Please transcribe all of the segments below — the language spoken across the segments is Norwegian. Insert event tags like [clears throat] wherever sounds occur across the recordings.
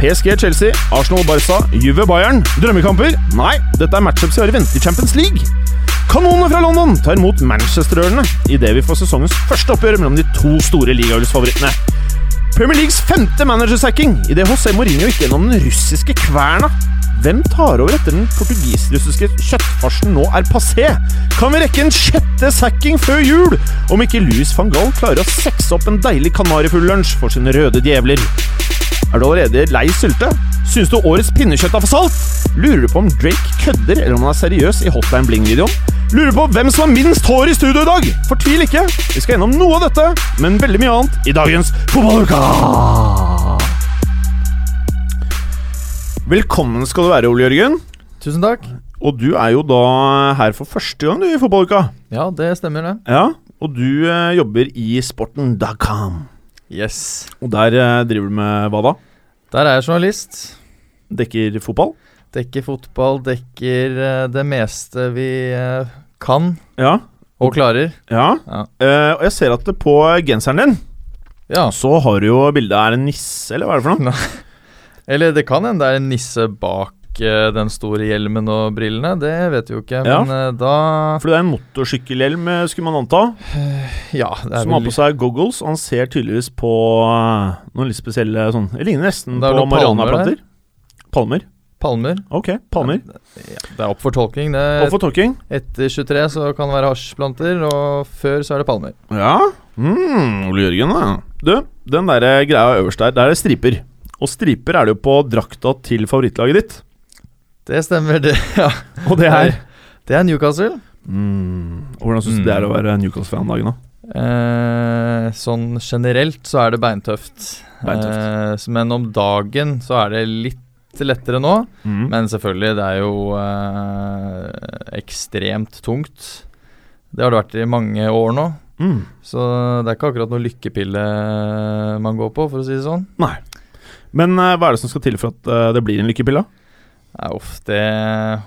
PSG Chelsea, Arsenal Barca, Juve Bayern. Drømmekamper? Nei, dette er matchups vi har i vente i Champions League. Kanonene fra London tar imot Manchester-ørene idet vi får sesongens første oppgjør mellom de to store ligaølsfavorittene. Premier Leagues femte managersacking idet José Mourinho gikk gjennom den russiske kverna. Hvem tar over etter den portugis-russiske kjøttfarsen nå er passé? Kan vi rekke en sjette sacking før jul? Om ikke Louis van Gaal klarer å sekse opp en deilig kanarifugl-lunsj for sine røde djevler. Er du allerede lei sylte? Syns du årets pinnekjøtt er for salt? Lurer du på om Drake kødder, eller om han er seriøs i Hotline Bling-videoen? Lurer på hvem som har minst hår i studio i dag? Fortvil ikke! Vi skal gjennom noe av dette, men veldig mye annet i dagens Fotballuka! Velkommen skal du være, Ole Jørgen. Tusen takk. Og du er jo da her for første gang du i Fotballuka. Ja, det stemmer, det. Ja, og du eh, jobber i sporten.com. Yes. Og der eh, driver du med hva da? Der er jeg journalist. Dekker fotball? Dekker fotball, dekker eh, det meste vi eh, kan Ja. og klarer. Ja. Ja. Eh, og jeg ser at det på genseren din Ja. så har du jo bilde av en nisse, eller hva er det for noe? [laughs] Eller det kan hende det er en nisse bak eh, den store hjelmen og brillene. Det vet vi jo ikke. Ja. Men eh, da For det er en motorsykkelhjelm, eh, skulle man anta, [sighs] Ja, det er som har på seg goggles. Og han ser tydeligvis på eh, noen litt spesielle sånn Det ligner nesten Det på marihuanaplanter. Palmer. palmer. Ok, palmer. Ja, det er opp for tolking. Det opp for tolking. Etter 23 så kan det være hasjplanter, og før så er det palmer. Ja. Mm, Ole Jørgen, da. Du, den der greia øverst der, der er det striper. Og striper er det jo på drakta til favorittlaget ditt. Det stemmer, det. [laughs] Ja. Og det er Det er Newcastle. mm, Hvordan syns du det er å være Newcastle-fan om dagen, da? Eh, sånn generelt så er det beintøft. Beintøft. Eh, men om dagen så er det litt lettere nå. Mm. Men selvfølgelig, det er jo eh, ekstremt tungt. Det har det vært i mange år nå. Mm. Så det er ikke akkurat noe lykkepille man går på, for å si det sånn. Nei. Men eh, hva er det som skal til for at eh, det blir en lykkepille? Nei, uff, det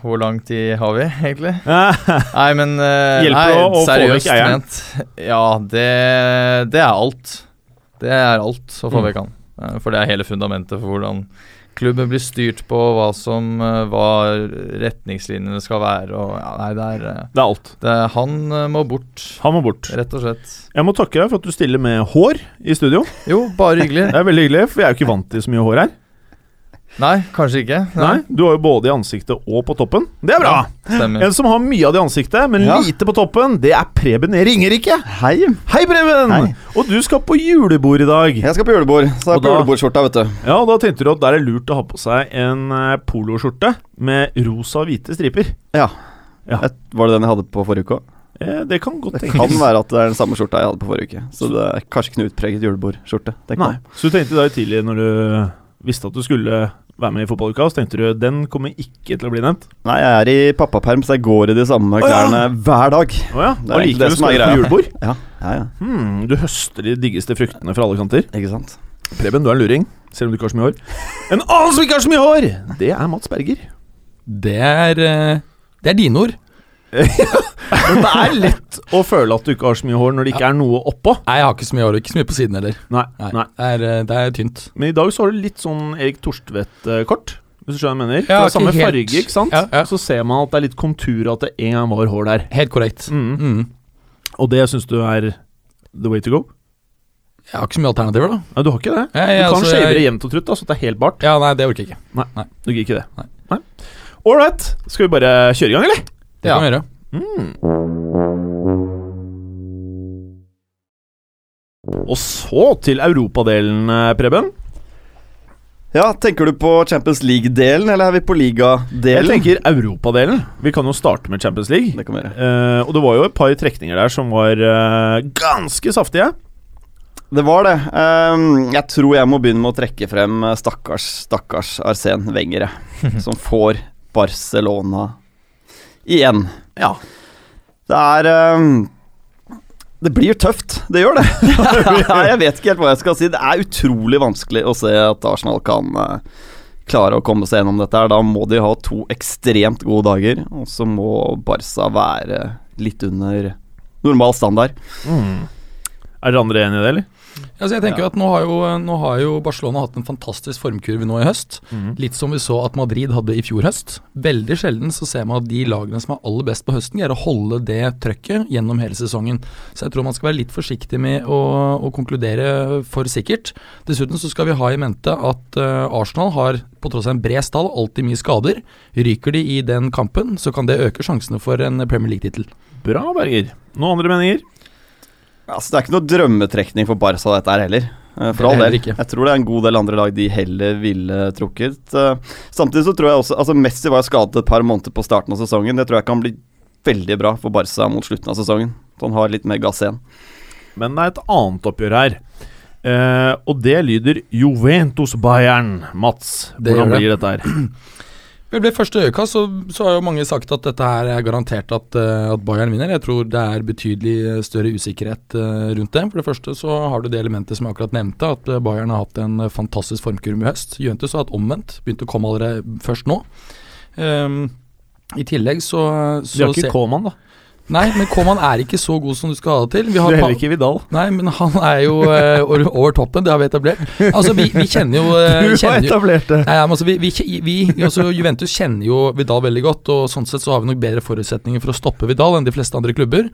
Hvor lang tid har vi, egentlig? [laughs] Nei, men uh, Hjelper nei, å- å få seriøst vekk eieren? Ja, det, det er alt. Det er alt å få Mm. vekk han. Eh, For det er hele fundamentet for hvordan klubben blir styrt på, hva som eh, Hva retningslinjene skal være og ja, Nei, det er, det er alt. det Han må bort, Han må bort. rett og slett. Jeg må takke deg for at du stiller med hår i studio. Jo, bare hyggelig. [laughs] Det er veldig hyggelig, for jeg er jo ikke vant til så mye hår her. Nei, kanskje ikke. Nei, Du har jo både i ansiktet og på toppen. Det er bra! Stemmer. En som har mye av det i ansiktet, men Ja. lite på toppen, det er Preben Ringerike. Hei. Hei, Preben! Hei. Og du skal på julebord i dag. Jeg skal på julebord, så jeg har er på da- julebordskjorta, vet du. Ja, og Da tenkte du at det er lurt å ha på seg en eh, poloskjorte med rosa og hvite striper. Ja. Ja. Var det den jeg hadde på forrige uke òg? Eh, det kan godt tenkes. Det kan være at det er den samme skjorta jeg hadde på forrige uke. Så det er kanskje ikke noe utpreget julebordskjorte. Det Nei. kan. Så du tenkte i dag tidlig, når du visste at du skulle være med i fotballuka, så tenkte du den kommer ikke til å bli nevnt? Nei, jeg er i pappaperm, så jeg går i de samme oh, ja. klærne hver dag. Oh, ja. Det er Og egentlig det som er på greia. julebord? Ja, ja, ja. Hmm, du høster de diggeste fruktene fra alle kanter. Ikke sant? Preben, du er en luring, selv om du ikke har så mye hår. En annen som ikke har så mye hår, det er Mats Berger. Det er eh, Det er dine ord. Men det er lett å føle at du ikke har så mye hår når det ikke er noe oppå. Nei, jeg har ikke så mye hår, ikke så mye på siden heller. Nei, Nei, nei. Det, er, eh, det er tynt. Men i dag så har du litt sånn Erik Torstvedt-kort. Hvis du skjønner hva jeg mener? Ja, det er samme helt- farge, ikke sant? Ja, ja. Så ser man at det er litt kontur, at det en gang var hår der. Helt korrekt. Mm. Mm. Og det syns du er the way to go? Jeg har ikke så mye alternativer, da. Nei, du har ikke det? Jeg, Du kan altså, shave det jevnt og trutt, da, så det er helt bart. Ja, nei, det orker jeg ikke. Du gidder ikke det? Nei. Nei. All. Skal vi bare kjøre i gang, eller? Det Ja. kan vi gjøre. Og så til europadelen, eh, Preben. Ja, Tenker du på Champions League-delen, eller er vi på Jeg ligadelen? tenker europadelen. Vi kan jo starte med Champions League. Det kan vi gjøre. Eh, og det var jo et par trekninger der som var uh, ganske saftige. Det var det. Um, jeg tror jeg må begynne med å trekke frem stakkars, stakkars Arsen Wenger, [laughs] som får Barcelona igjen. Ja. Det er um, Det blir tøft. Det gjør det. [laughs] [laughs] jeg vet ikke helt hva jeg skal si. Det er utrolig vanskelig å se at Arsenal kan eh, klare å komme seg gjennom dette. her Da må de ha to ekstremt gode dager, og så må Barca være litt under normal standard. Mm. Er dere andre enig i det, eller? Altså jeg tenker ja. at nå har jo, nå har jo Barcelona hatt en fantastisk formkurve nå i høst. Mhm. Litt som vi så at Madrid hadde i fjor høst. Veldig sjelden så ser man at de lagene som er aller best på høsten, greier å holde det trøkket gjennom hele sesongen. Så jeg tror man skal være litt forsiktig med å, å konkludere for sikkert. Dessuten så skal vi ha i mente at uh, Arsenal har, på tross av en bred stall, alltid mye skader. Ryker de i den kampen, så kan det øke sjansene for en Premier League-tittel. Bra, Berger. Noen andre meninger? Altså, det er ikke noe drømmetrekning for Barca dette her heller. Eh, For all del. Jeg tror det er en god del andre lag de heller ville trukket. Eh, Samtidig så tror jeg også Altså Messi var skadet et par måneder på starten av sesongen. Det tror jeg kan bli veldig bra for Barca mot slutten av sesongen. Så han har litt mer gass igjen. Men det er et annet oppgjør her. Eh, og det lyder Juventus-Bayern. Mats, hvordan det. blir dette her? [clears throat] Vel, Ved første øyekast så, så har jo mange sagt at dette her er garantert at, eh, at Bayern vinner. Jeg tror det er betydelig eh, større usikkerhet eh, rundt det. For det første så har du det elementet som jeg akkurat nevnte, at Bayern har hatt en fantastisk formkurve i høst. Juventus har hatt omvendt, begynt å komme allerede først nå. Um, I tillegg så, De har ikke Coman, da. Nei, men Koman er ikke så god som du skal ha det til. Vi Det du er heller ikke Vidal. Nei, men han er jo eh, over, over toppen, det har vi etablert. Altså, vi, vi kjenner jo, eh, kjenner har etablert det. Nei, men altså, vi, vi, vi, altså, Juventus kjenner jo Vidal veldig godt, og sånn sett så har vi nok bedre forutsetninger for å stoppe Vidal enn de fleste andre klubber.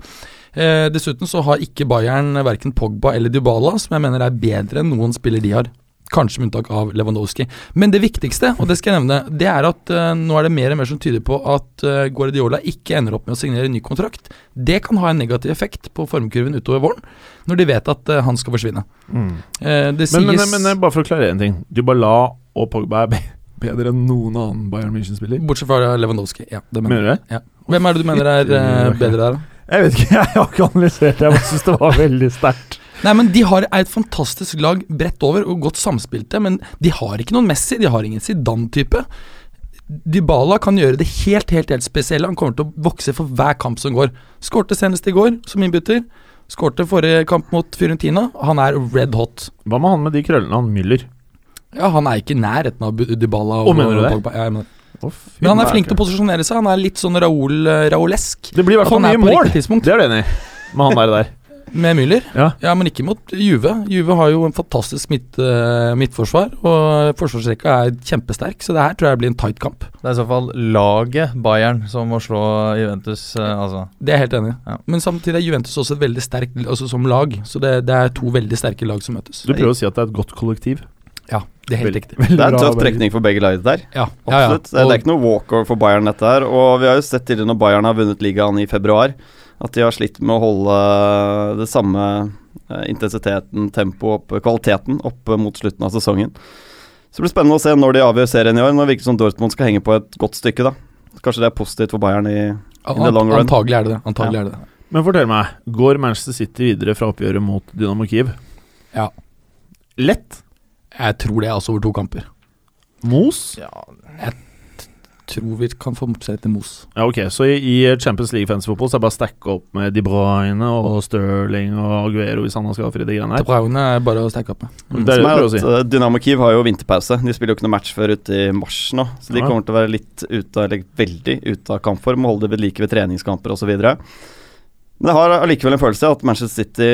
Eh, dessuten så har ikke Bayern verken Pogba eller Dybala, som jeg mener er bedre enn noen spiller de har. Kanskje med unntak av Lewandowski. Men det viktigste, og det skal jeg nevne, det er at uh, nå er det mer og mer som tyder på at uh, Guardiola ikke ender opp med å signere en ny kontrakt. Det kan ha en negativ effekt på formkurven utover våren, når de vet at uh, han skal forsvinne. Mm. Det Men, men, men, men, bare for å klarere en ting. Dybala og Pogba er bedre enn noen annen Bayern München-spiller. Bortsett fra Lewandowski. Ja, det mener. Mener du det? Hvem er det du mener er bedre der, da? Jeg vet ikke, [laughs] jeg har ikke analysert det. Jeg bare syns det var veldig sterkt. Nei, men De har er et fantastisk lag bredt over og godt samspilte, men de har ikke noen Messi, de har ingen Zidane-type. Dybala kan gjøre det helt helt, helt spesielle. Han kommer til å vokse for hver kamp som går. Skårte senest i går som innbytter. Skårte forrige kamp mot Fiorentina. Han er red hot. Hva med han med de krøllene, han Müller? Ja, Han er ikke i nærheten av Dybala. Dybala. Å, mener du det? Pogba. Ja, jeg mener. Men han er flink til å posisjonere seg. Han er litt sånn Raoul, eh, Raolesk. Det blir i hvert fall mye mål! Det er du enig i? Med han der, der. Med Müller? Ja. men ikke mot Juve. Juve har jo en fantastisk midt, eh, midtforsvar, og forsvarsrekka er kjempesterk, så det her tror jeg blir en tight kamp. Det er i så fall laget Bayern som må slå Juventus, eh, altså. Det er jeg helt enig i. Ja. Men samtidig er Juventus også et veldig sterkt altså som lag, så det, det er to veldig sterke lag som møtes. Du prøver å si at det er et godt kollektiv. Ja, det er helt riktig. veldig Det er en tøff trekning for begge lag der. Ja, ja, ja. Og, Det er ikke noe walkover for Bayern dette her. Og vi har jo sett tidligere når Bayern har vunnet ligaen i februar, at de har slitt med å holde det samme eh, intensiteten, tempoet oppe, kvaliteten oppe mot slutten av sesongen. Så det blir spennende å se når de avgjør serien i år. Nå virker det som Dortmund skal henge på et godt stykke, da. Kanskje det er positivt for Bayern i i the long run. Antagelig er det det. Antagelig er det det. Men fortell meg, går Manchester City videre fra oppgjøret mot Dynamo Kiev? Ja. Lett? Jeg tror det altså over to kamper. Mos? Ja, Tror vi kan få seg til Mos. Ja, ok, så i, i Champions League fancy fotball så er det bare å stacke opp med De Bruyne og Sterling og Aguero hvis han har fri de greiene her? De Bruyne er bare å stacke opp med. Det er det er å si. eh, Dynamo Kiev har jo vinterpause. De spiller jo ikke noe match før ute i mars nå. Så de Ja. kommer til å være litt ute, eller veldig ute av kampform og holde det ved like ved treningskamper osv. Men jeg har allikevel en følelse av at Manchester City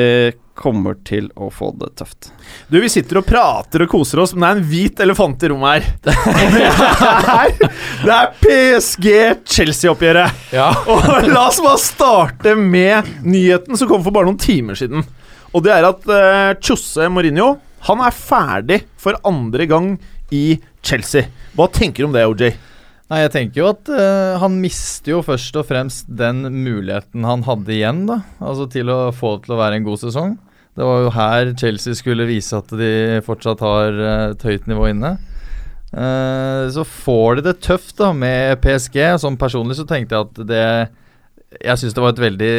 kommer til å få det tøft. Du, vi sitter og prater og koser oss, men det er en hvit elefant i rommet her. [laughs] Det er, det er PSG-Chelsea-oppgjøret. Ja. Og la oss bare starte med nyheten som kom for bare noen timer siden. Og det er at uh, Jose Mourinho Han er ferdig for andre gang i Chelsea. Hva tenker du om det, OJ? Nei, jeg tenker jo at uh, han mister jo først og fremst den muligheten han hadde igjen, da. Altså til å få det til å være en god sesong. Det var jo her Chelsea skulle vise at de fortsatt har eh, et høyt nivå inne. Uh, så får de det tøft da med PSG. Som personlig så tenkte jeg at det Jeg syns det var et veldig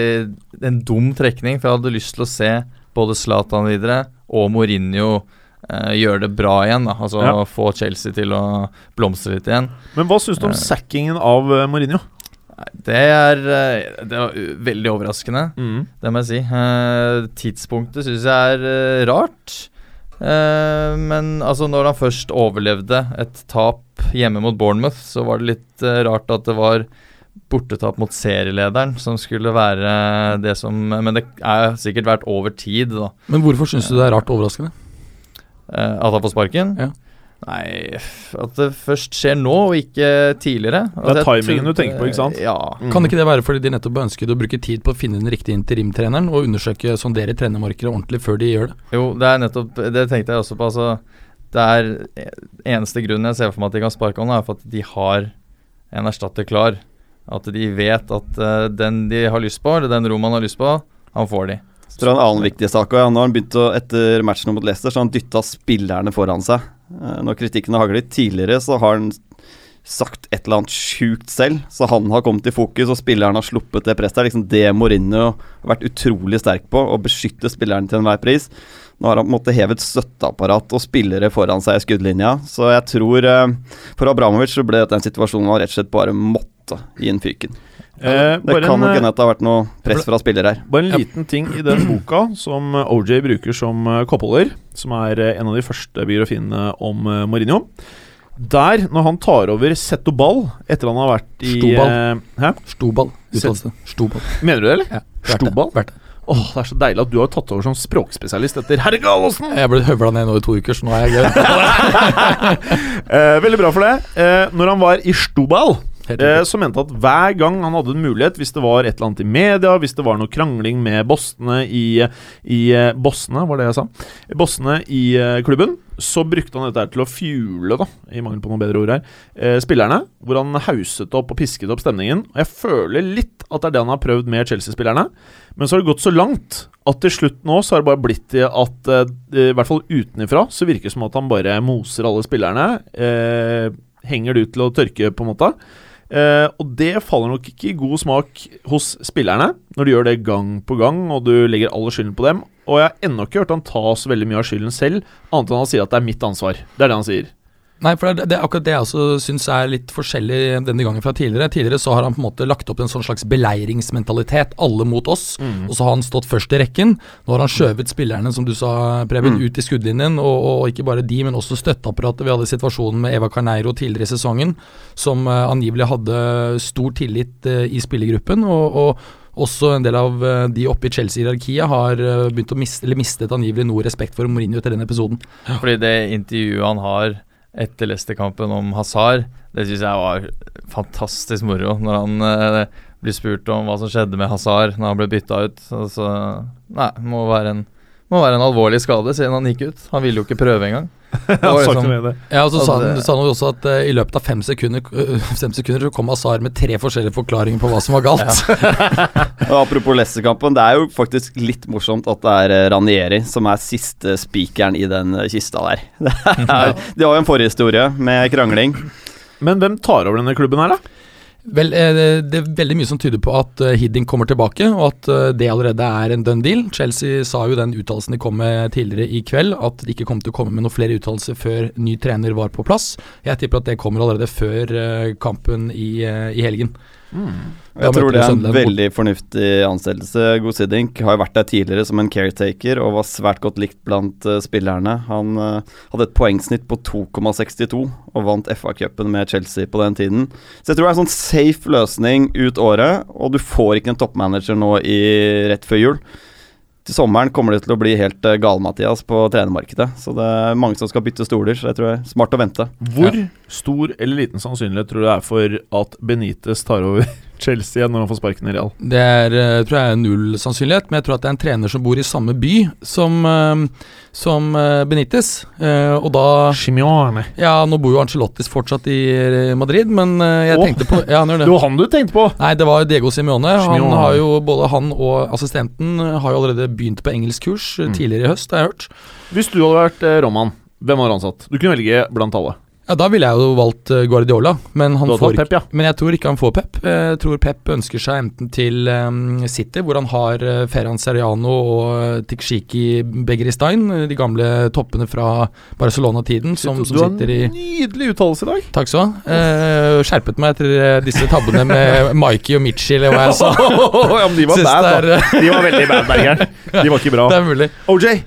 en dum trekning, for jeg hadde lyst til å se både Zlatan videre og Mourinho eh, gjøre det bra igjen. da Altså Ja. få Chelsea til å blomstre litt igjen. Men hva syns du om uh, sackingen av uh, Mourinho? Det er Det var veldig overraskende, Mm. det må jeg si. Eh, tidspunktet syns jeg er rart. Eh, men altså, når han først overlevde et tap hjemme mot Bournemouth, så var det litt rart at det var bortetap mot serielederen som skulle være det som Men det er sikkert vært over tid, da. Men hvorfor syns du det er rart overraskende? Eh, at han får sparken? Ja. Nei, at det først skjer nå, og ikke tidligere. Det er Altså, timingen du tenker på, ikke sant? Ja. Mm. Kan ikke det være fordi de nettopp ønsket å bruke tid på å finne den riktige interimtreneren og undersøke sondere trenermarkedet ordentlig før de gjør det? Jo, det er nettopp Det tenkte jeg også på. Altså, det er eneste grunnen jeg ser for meg at de kan sparke han, er for at de har en erstatter klar. At de vet at uh, den de har lyst på, eller den Roman har lyst på, han får de. Så en annen viktig sak ja. Nå har han begynt å, Etter matchen mot Leicester så har han dytta spillerne foran seg. Eh, Når kritikken har haglet tidligere, så har han sagt et eller annet sjukt selv, så han har kommet i fokus, og spilleren har sluppet det presset. Det er liksom det Mourinho har vært utrolig sterk på, å beskytte spilleren til enhver pris. Nå har han på en måte hevet støtteapparat og spillere foran seg i skuddlinja, så jeg tror eh, For Abramovic så ble dette en situasjon han rett og slett bare måtte gi en fyken. Eh, Det bare, kan nok en, hende at det har vært noe press fra spillere her. bare en liten ting i den boka som eh, OJ bruker som eh, koppholder, som er eh, en av de første biografiene om eh, Mourinho. Der, når han tar over Setoball etter han har vært i Stoball. eh, Stoball. Stoball. Mener du det, eller? Ja, Stoball? vært det. Åh, Det er så deilig at du har tatt over som språkspesialist etter herre Gallosen! Jeg ble høvla ned nå i to uker, så nå er jeg gøy. [laughs] Eh, veldig bra for det. Eh, når han var i Stoball, eh, som mente at hver gang han hadde en mulighet, hvis det var et eller annet i media, hvis det var noe krangling med bossene i, i eh, Bossene, var det jeg sa? Bossene i eh, klubben, så brukte han dette her til å fuele, da, i mangel på noe bedre ord her, eh, spillerne. Hvor han hauset opp og pisket opp stemningen. Og jeg føler litt at det er det han har prøvd med Chelsea-spillerne. Men så har det gått så langt at til slutt nå så har det bare blitt til at eh, i hvert fall utenifra så virker det som at han bare moser alle spillerne. Eh, henger det ut til å tørke, på en måte. Eh, og det faller nok ikke i god smak hos spillerne, når du gjør det gang på gang, og du legger all skylden på dem. Og jeg har ennå ikke hørt han ta så veldig mye av skylden selv, annet enn han sier at det er mitt ansvar. Det er det han sier. Nei, for det, det er akkurat det jeg også syns er litt forskjellig denne gangen fra tidligere. Tidligere så har han på en måte lagt opp en sånn slags beleiringsmentalitet, alle mot oss. Mm. Og så har han stått først i rekken. Nå har han skjøvet spillerne, som du sa, Preben, Mm. ut i skuddlinjen. Og, og ikke bare de, men også støtteapparatet. Vi hadde situasjonen med Eva Carneiro tidligere i sesongen, som uh, angivelig hadde stor tillit uh, i spillergruppen. og, og også en del av eh, de oppe i Chelsea-hierarkiet har begynt å miste, eller mistet angivelig noe respekt for Mourinho etter den episoden. Fordi det intervjuet han har etter Leicester-kampen om Hazard, det syns jeg var fantastisk moro. Når han eh, blir spurt om hva som skjedde med Hazard når han ble bytta ut. Altså, så Nei, må være en må være en alvorlig skade siden han gikk ut. Han ville jo ikke prøve engang. [laughs] Liksom-. Ja, og så sa Altså, han, sa han også at uh, i løpet av fem sekunder, uh, [laughs] fem sekunder så kom Azar med tre forskjellige forklaringer på hva som var galt. [laughs] Og Apropos Leicester-kampen, det er jo faktisk litt morsomt at det er eh, Ranieri som er siste spikeren i den eh, kista der. Det er, de har jo en forhistorie med krangling. Men hvem tar over denne klubben her, da? Vel, eh, det, er veldig mye som tyder på at eh, Hiddink kommer tilbake, og at eh, det allerede er en done deal. Chelsea sa jo den uttalelsen de kom med tidligere i kveld, at de ikke kom til å komme med noen flere uttalelser før ny trener var på plass. Jeg tipper at det kommer allerede før kampen i, i helgen. Da Jeg tror det er en veldig fornuftig ansettelse. Gosidink har jo vært der tidligere som en caretaker og var svært godt likt blant uh, spillerne. Han uh, hadde et poengsnitt på 2,62 og vant FA-cupen med Chelsea på den tiden. Så jeg tror det er en sånn safe løsning ut året, og du får ikke en toppmanager nå i, rett før jul. Til sommeren kommer det til å bli helt uh, gal-Mathias på trenermarkedet. Så det er mange som skal bytte stoler, så jeg tror det er smart å vente. Hvor stor eller liten sannsynlighet tror du det er for at Benitez tar over Chelsea når han får sparken i Real? Det er, eh, tror jeg er null sannsynlighet, men jeg tror at det er en trener som bor i samme by som, eh, som eh, Benitez. Og da Chimione. Ja, nå bor jo Ancelottis fortsatt i Madrid, men jeg oh. tenkte på Ja, Det det. var han du tenkte på! Nei, det var Diego Simione. Han har jo, både han og assistenten har jo allerede begynt på engelskkurs Mm. tidligere i høst, har jeg hørt. Hvis du hadde vært Roman, hvem hadde du ansatt? Du kunne velge blant alle. Ja, Da ville jeg jo valgt eh, Guardiola, men, han får Pep, ja. men jeg tror ikke han får Pep. Jeg tror Pep ønsker seg enten til um, City, hvor han har uh, Ferran Seriano og uh, Tikshiki Begristein, eh, de gamle toppene fra Barcelona-tiden, som, du som har sitter i nydelig uttalelse i dag. Takk skal du ha. Eh, skjerpet meg etter eh, disse tabbene med Mikey og Mitchie, eller hva jeg sa. [laughs] ja, men de var Syns bad, det da. De var veldig bad, Bergeren. [laughs] De var ikke bra. Det er mulig. OJ. Eh,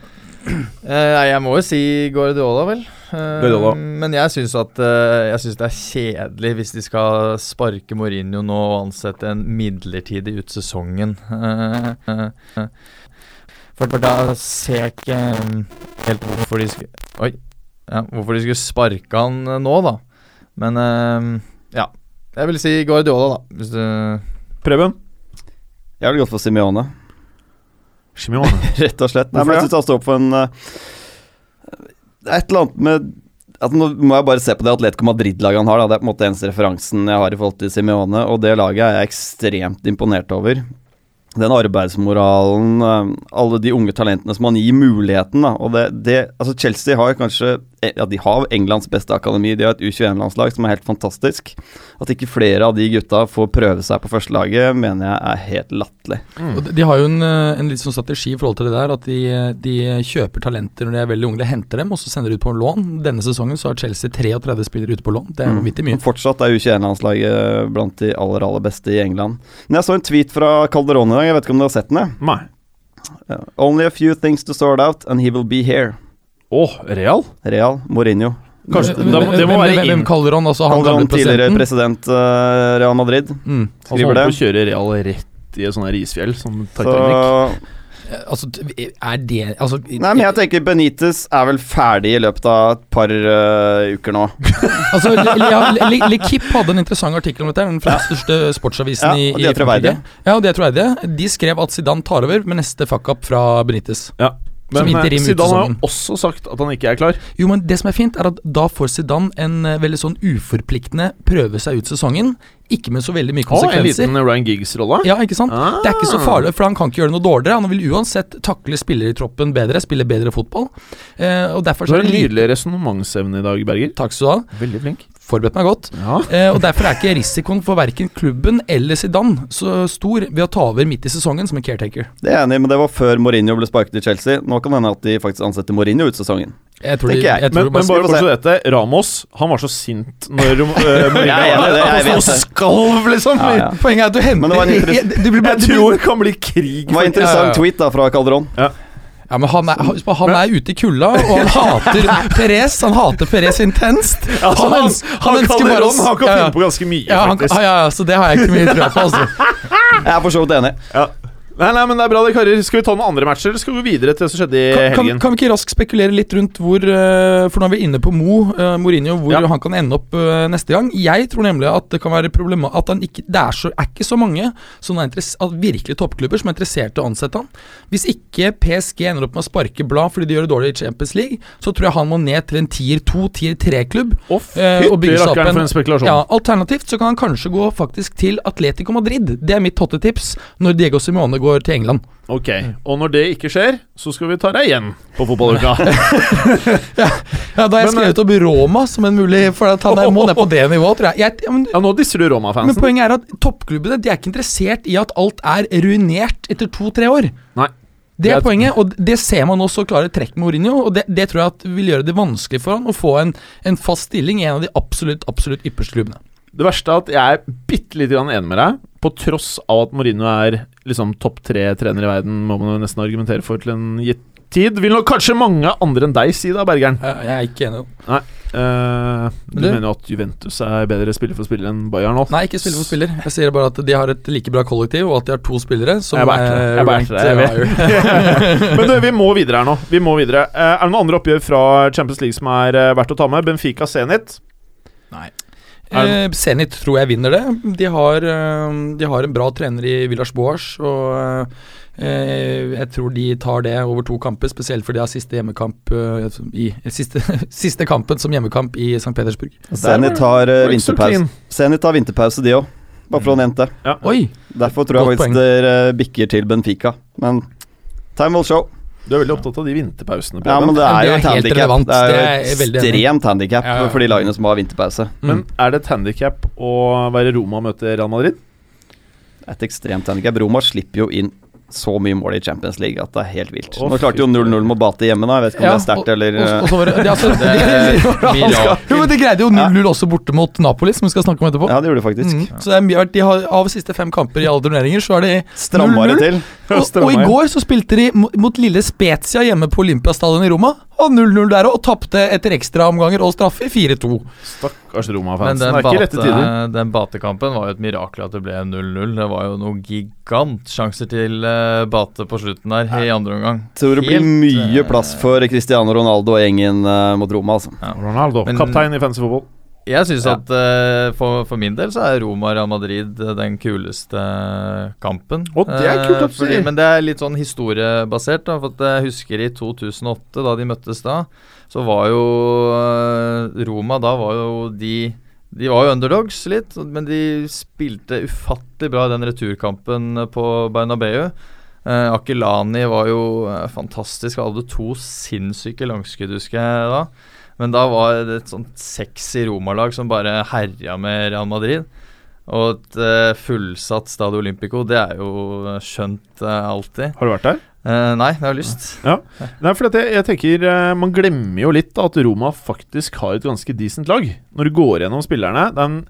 Nei, jeg må jo si Guardiola, vel. Guardiola. Men jeg syns at eh, Jeg synes det er kjedelig hvis de skal sparke Mourinho nå og ansette en midlertidig ut sesongen. Uh, eh. For, for da ser jeg ikke helt hvorfor de skulle Oi. Ja, hvorfor de skulle sparke han nå, da. Men ja. Jeg vil si Guardiola, da. Hvis du Preben. Jeg vil gått for Simione, Simeone. [laughs] rett og slett. Nei, men jeg syns han står på en et eller annet med altså, Nå må jeg bare se på det Atletico Madrid-laget han har. Da. Det er på en måte eneste referansen jeg har i forhold til Simione, og det laget er jeg ekstremt imponert over. Den arbeidsmoralen, eh, alle de unge talentene som han gir muligheten. Da. Og det, det, altså Chelsea har kanskje Ja, de har Englands beste akademi. De har et U21-landslag som er helt fantastisk. At ikke flere av de gutta får prøve seg på førstelaget, mener jeg er helt latterlig. Mm. de, har jo en, eh, en litt sånn strategi i forhold til det der, at de, de kjøper talenter når de er veldig unge, de henter dem og så sender de ut på lån. Denne sesongen så har Chelsea 33 spillere ute på lån. Det er vanvittig mye. Og Fortsatt er U21-landslaget blant de aller aller beste i England. Men jeg så en tweet fra Calderón i dag, jeg vet ikke om dere har sett den? Nei. Ja. Only a few things to sort out, and he will be here. Å, Real? Real Mourinho. Kanskje, må- det må være hvem, hvem kaller han? Altså han kaller han tidligere president uh, Real Madrid. Mm. Skriver altså, det. Han å kjøre Real rett i et sånt isfjell, som Så Titanic. Eh, Altså, er det altså, Nei, men jeg tenker Benitez er vel ferdig i løpet av et par uh, uker nå. [laughs] Altså, Le- Le- Le- Le- hadde en interessant artikkel om dette. Den fremste største sportsavisen Ja, i, og i de er troverdige. Frankrike. Ja, og de er troverdige. De skrev at Zidane tar over med neste fuck-up fra Benitez. Ja. Men eh, Zidane har jo også sagt at han ikke er klar. Jo, men det som er fint, er at da får Zidane en eh, veldig sånn uforpliktende prøve seg ut sesongen. Ikke med så veldig mye Å, en konsekvenser. liten Ryan Giggs-rolle. Ja, ikke sant? Ah. Det er ikke så farlig, for han kan ikke gjøre noe dårligere. Han vil uansett takle spillere i troppen bedre, spille bedre fotball. Eh, og derfor Du har en nydelig resonnementsevne i dag, Berger. Takk skal du ha. Veldig flink. Forberedt meg godt. Ja. Eh, og Derfor er ikke risikoen for verken klubben eller Zidane så stor ved å ta over midt i sesongen som en caretaker. Det er jeg enig i, men det var før Mourinho ble sparket i Chelsea. Nå kan det hende at de faktisk ansetter Mourinho ut sesongen. Jeg tror, de, jeg. jeg tror Men, bare, men bare fortsett dette, Ramos han var så sint når uh, Mourinho [laughs] er Han vet skalv, liksom. Ja, ja. Poenget er at du henter Men det var en [laughs] interess- jeg, tror det kan bli krig. Det var en interessant Ja, ja, ja. tweet da fra Calderon. Ja, men Han er, han, han er ute i kulda, og han [laughs] hater Perez. Han hater Perez intenst. [laughs] Altså, han, han, han, ønsker kan, bare han, kan ja, ja. finne på ganske mye, Ja, han, faktisk. ja, ja, så det har jeg ikke mye tro på. Altså. [laughs] Jeg er for så vidt enig. Ja. Nei, nei, men det er bra, det, karer. Skal vi ta noen andre matcher, eller skal vi gå videre til det som skjedde i Kan, kan, helgen? kan vi ikke raskt spekulere litt rundt hvor eh, For nå er vi inne på Mo, uh, Mourinho, hvor Ja. han kan ende opp uh, neste gang. Jeg tror nemlig at det kan være problemet At han ikke, det er, så, er ikke så mange som er virkelig toppklubber som er interessert i å ansette han. Hvis ikke PSG ender opp med å sparke blad fordi de gjør det dårlig i Champions League, så tror jeg han må ned til en tier 2, tier 3-klubb. Å, eh, og bygge seg opp en- en. Ja, Alternativt så kan han kanskje gå faktisk til Atletico Madrid. Det er mitt hottetips når Diego Simone går til England. Ok, og når det ikke skjer, så skal vi ta deg igjen på fotballuka. [laughs] Ja, Da har jeg skrevet opp Roma som en mulig For at han er- må ned på det nivået, tror jeg. jeg ja, men, ja, nå disser du Roma-fansen. Men poenget er at toppklubbene De er ikke interessert i at alt er ruinert etter to-tre år. Nei. Det er er- poenget, og det ser man også klare trekk med Mourinho. Og det, det tror jeg at vil gjøre det vanskelig for han å få en, en fast stilling i en av de absolutt absolutt ypperste klubbene. Det verste er at jeg er bitte lite grann enig med deg, på tross av at Mourinho er liksom topp tre trener i verden, må man jo nesten argumentere for til en gitt tid. Vil nok kanskje mange andre enn deg si da, Bergeren. Jeg, er ikke enig. Eh, du du, mener jo at Juventus er bedre spiller for spiller enn Bayern nå? Nei, ikke spiller for spiller. Jeg sier bare at de har et like bra kollektiv, og at de har to spillere som Jeg er ranked higher. [laughs] Men du, vi må videre her nå. Vi må videre. Uh, er det noen andre oppgjør fra Champions League som er uh, verdt å ta med? Benfica Zenit. Eh, Zenit tror jeg vinner det. De har, eh, de har en bra trener i Villas Boas, og eh, jeg tror de tar det over to kamper, spesielt fordi de har siste hjemmekamp eh, i siste, [laughs] siste kampen som hjemmekamp i St. Petersburg. Zenit har uh, vinterpause. Zenit har vinterpause, de òg. Bare for å nevne det. Ja. Derfor tror jeg faktisk dere uh, bikker til Benfica. Men time will show. Du er veldig opptatt av de vinterpausene. Ja, men det er Det jo er et handikap. Det er jo et ekstremt handikap Ja, ja, ja. for de lagene som har vinterpause. Men er det et handikap å være Roma og møte Real Madrid? Et ekstremt handikap. Roma slipper jo inn så mye mål i Champions League at det er helt vilt. Nå klarte jo 0-0 mot Bate hjemme, da. Jeg vet ikke om Ja, det er sterkt eller Og, og så var det, det, altså, [laughs] Det er. [laughs] Jo, men De greide jo 0-0 også borte mot Napoli, som vi skal snakke om etterpå. Ja, det gjorde det faktisk. Mm. Så det er de har, Av siste fem kamper i alle turneringer, så er de det 0-0. Og, og i går så spilte de mot, lille Spezia hjemme på Olympiastadion i Roma. Og 0-0 der òg, og tapte etter ekstraomganger og straffe 4-2. Stakkars Roma-fansen. Det er ikke lette tider. bate, den batekampen var jo et mirakel at det ble 0-0. Det var jo noen gigantsjanser til eh, Bate på slutten der i andre omgang. Tror det blir mye eh, plass for Cristiano Ronaldo og gjengen eh, mot Roma, altså. Ronaldo, Men- kaptein i fancy fotball. Jeg syns Ja. at uh, for, for min del så er Roma-Real Madrid eh, den kuleste kampen. Og det er kult at du Eh. Men det er litt sånn historiebasert. Da, for jeg husker i 2008, da de møttes da, så var jo uh, Roma Da var jo de de var jo underdogs litt, men de spilte ufattelig bra i den returkampen på Bernabeu. Eh, Akilani var jo fantastisk. Hadde to sinnssyke langskudd, husker jeg da. Men da var det et sånt sexy Roma-lag som bare herja med Real Madrid. Og et uh, fullsatt Stadio Olympico, det er jo skjønt uh, alltid. Har du vært der? Uh, nei, jeg har lyst. Nei, for jeg, jeg tenker Man glemmer jo litt at Roma faktisk har et ganske decent lag. Når du går gjennom spillerne den,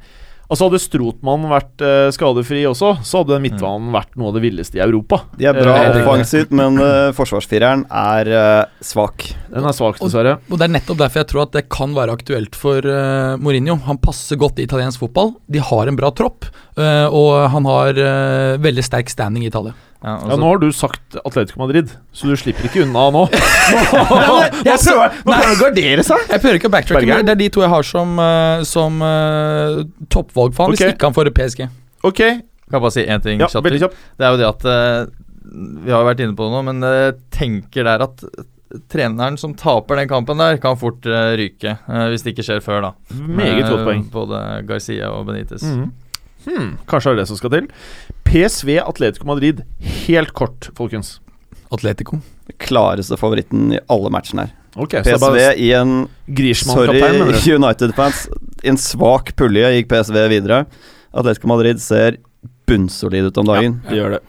Altså Hadde Strotmann vært eh, skadefri også, så hadde midtbanen vært noe av det villeste i Europa. De er bra Eh, offensivt, men eh, forsvarsfireren er eh, svak. Den er svak, dessverre. Og Det er nettopp derfor jeg tror at det kan være aktuelt for eh, Mourinho. Han passer godt i italiensk fotball. De har en bra tropp, eh, og han har eh, veldig sterk standing i Italia. Ja, Ja, altså, Nå har du sagt Atletico Madrid, så du slipper ikke unna nå. [laughs] Hva Nå prøver du å gardere seg! Jeg prøver ikke å backtracke, Bergeren? det er de to jeg har som, eh, som uh, toppvalg for han, okay. hvis ikke han får PSG. Ok, kan jeg bare si én ting ja, kjapt. Det er jo det at uh, Vi har jo vært inne på det nå, men jeg tenker der at treneren som taper den kampen der, kan fort eh, ryke. eh, hvis det ikke skjer før, da. Meget godt poeng. Både Garcia og Benitez. Mhm. Hmm, kanskje det er det som skal til. PSV Atletico Madrid, helt kort, folkens. Atletico. Klareste favoritten i alle matchene her. Ok, så det er PSV bare i en Sorry? [laughs] United-fans. I en svak pulje gikk PSV videre. Atletico Madrid ser bunnsolid ut om dagen. Det gjør det.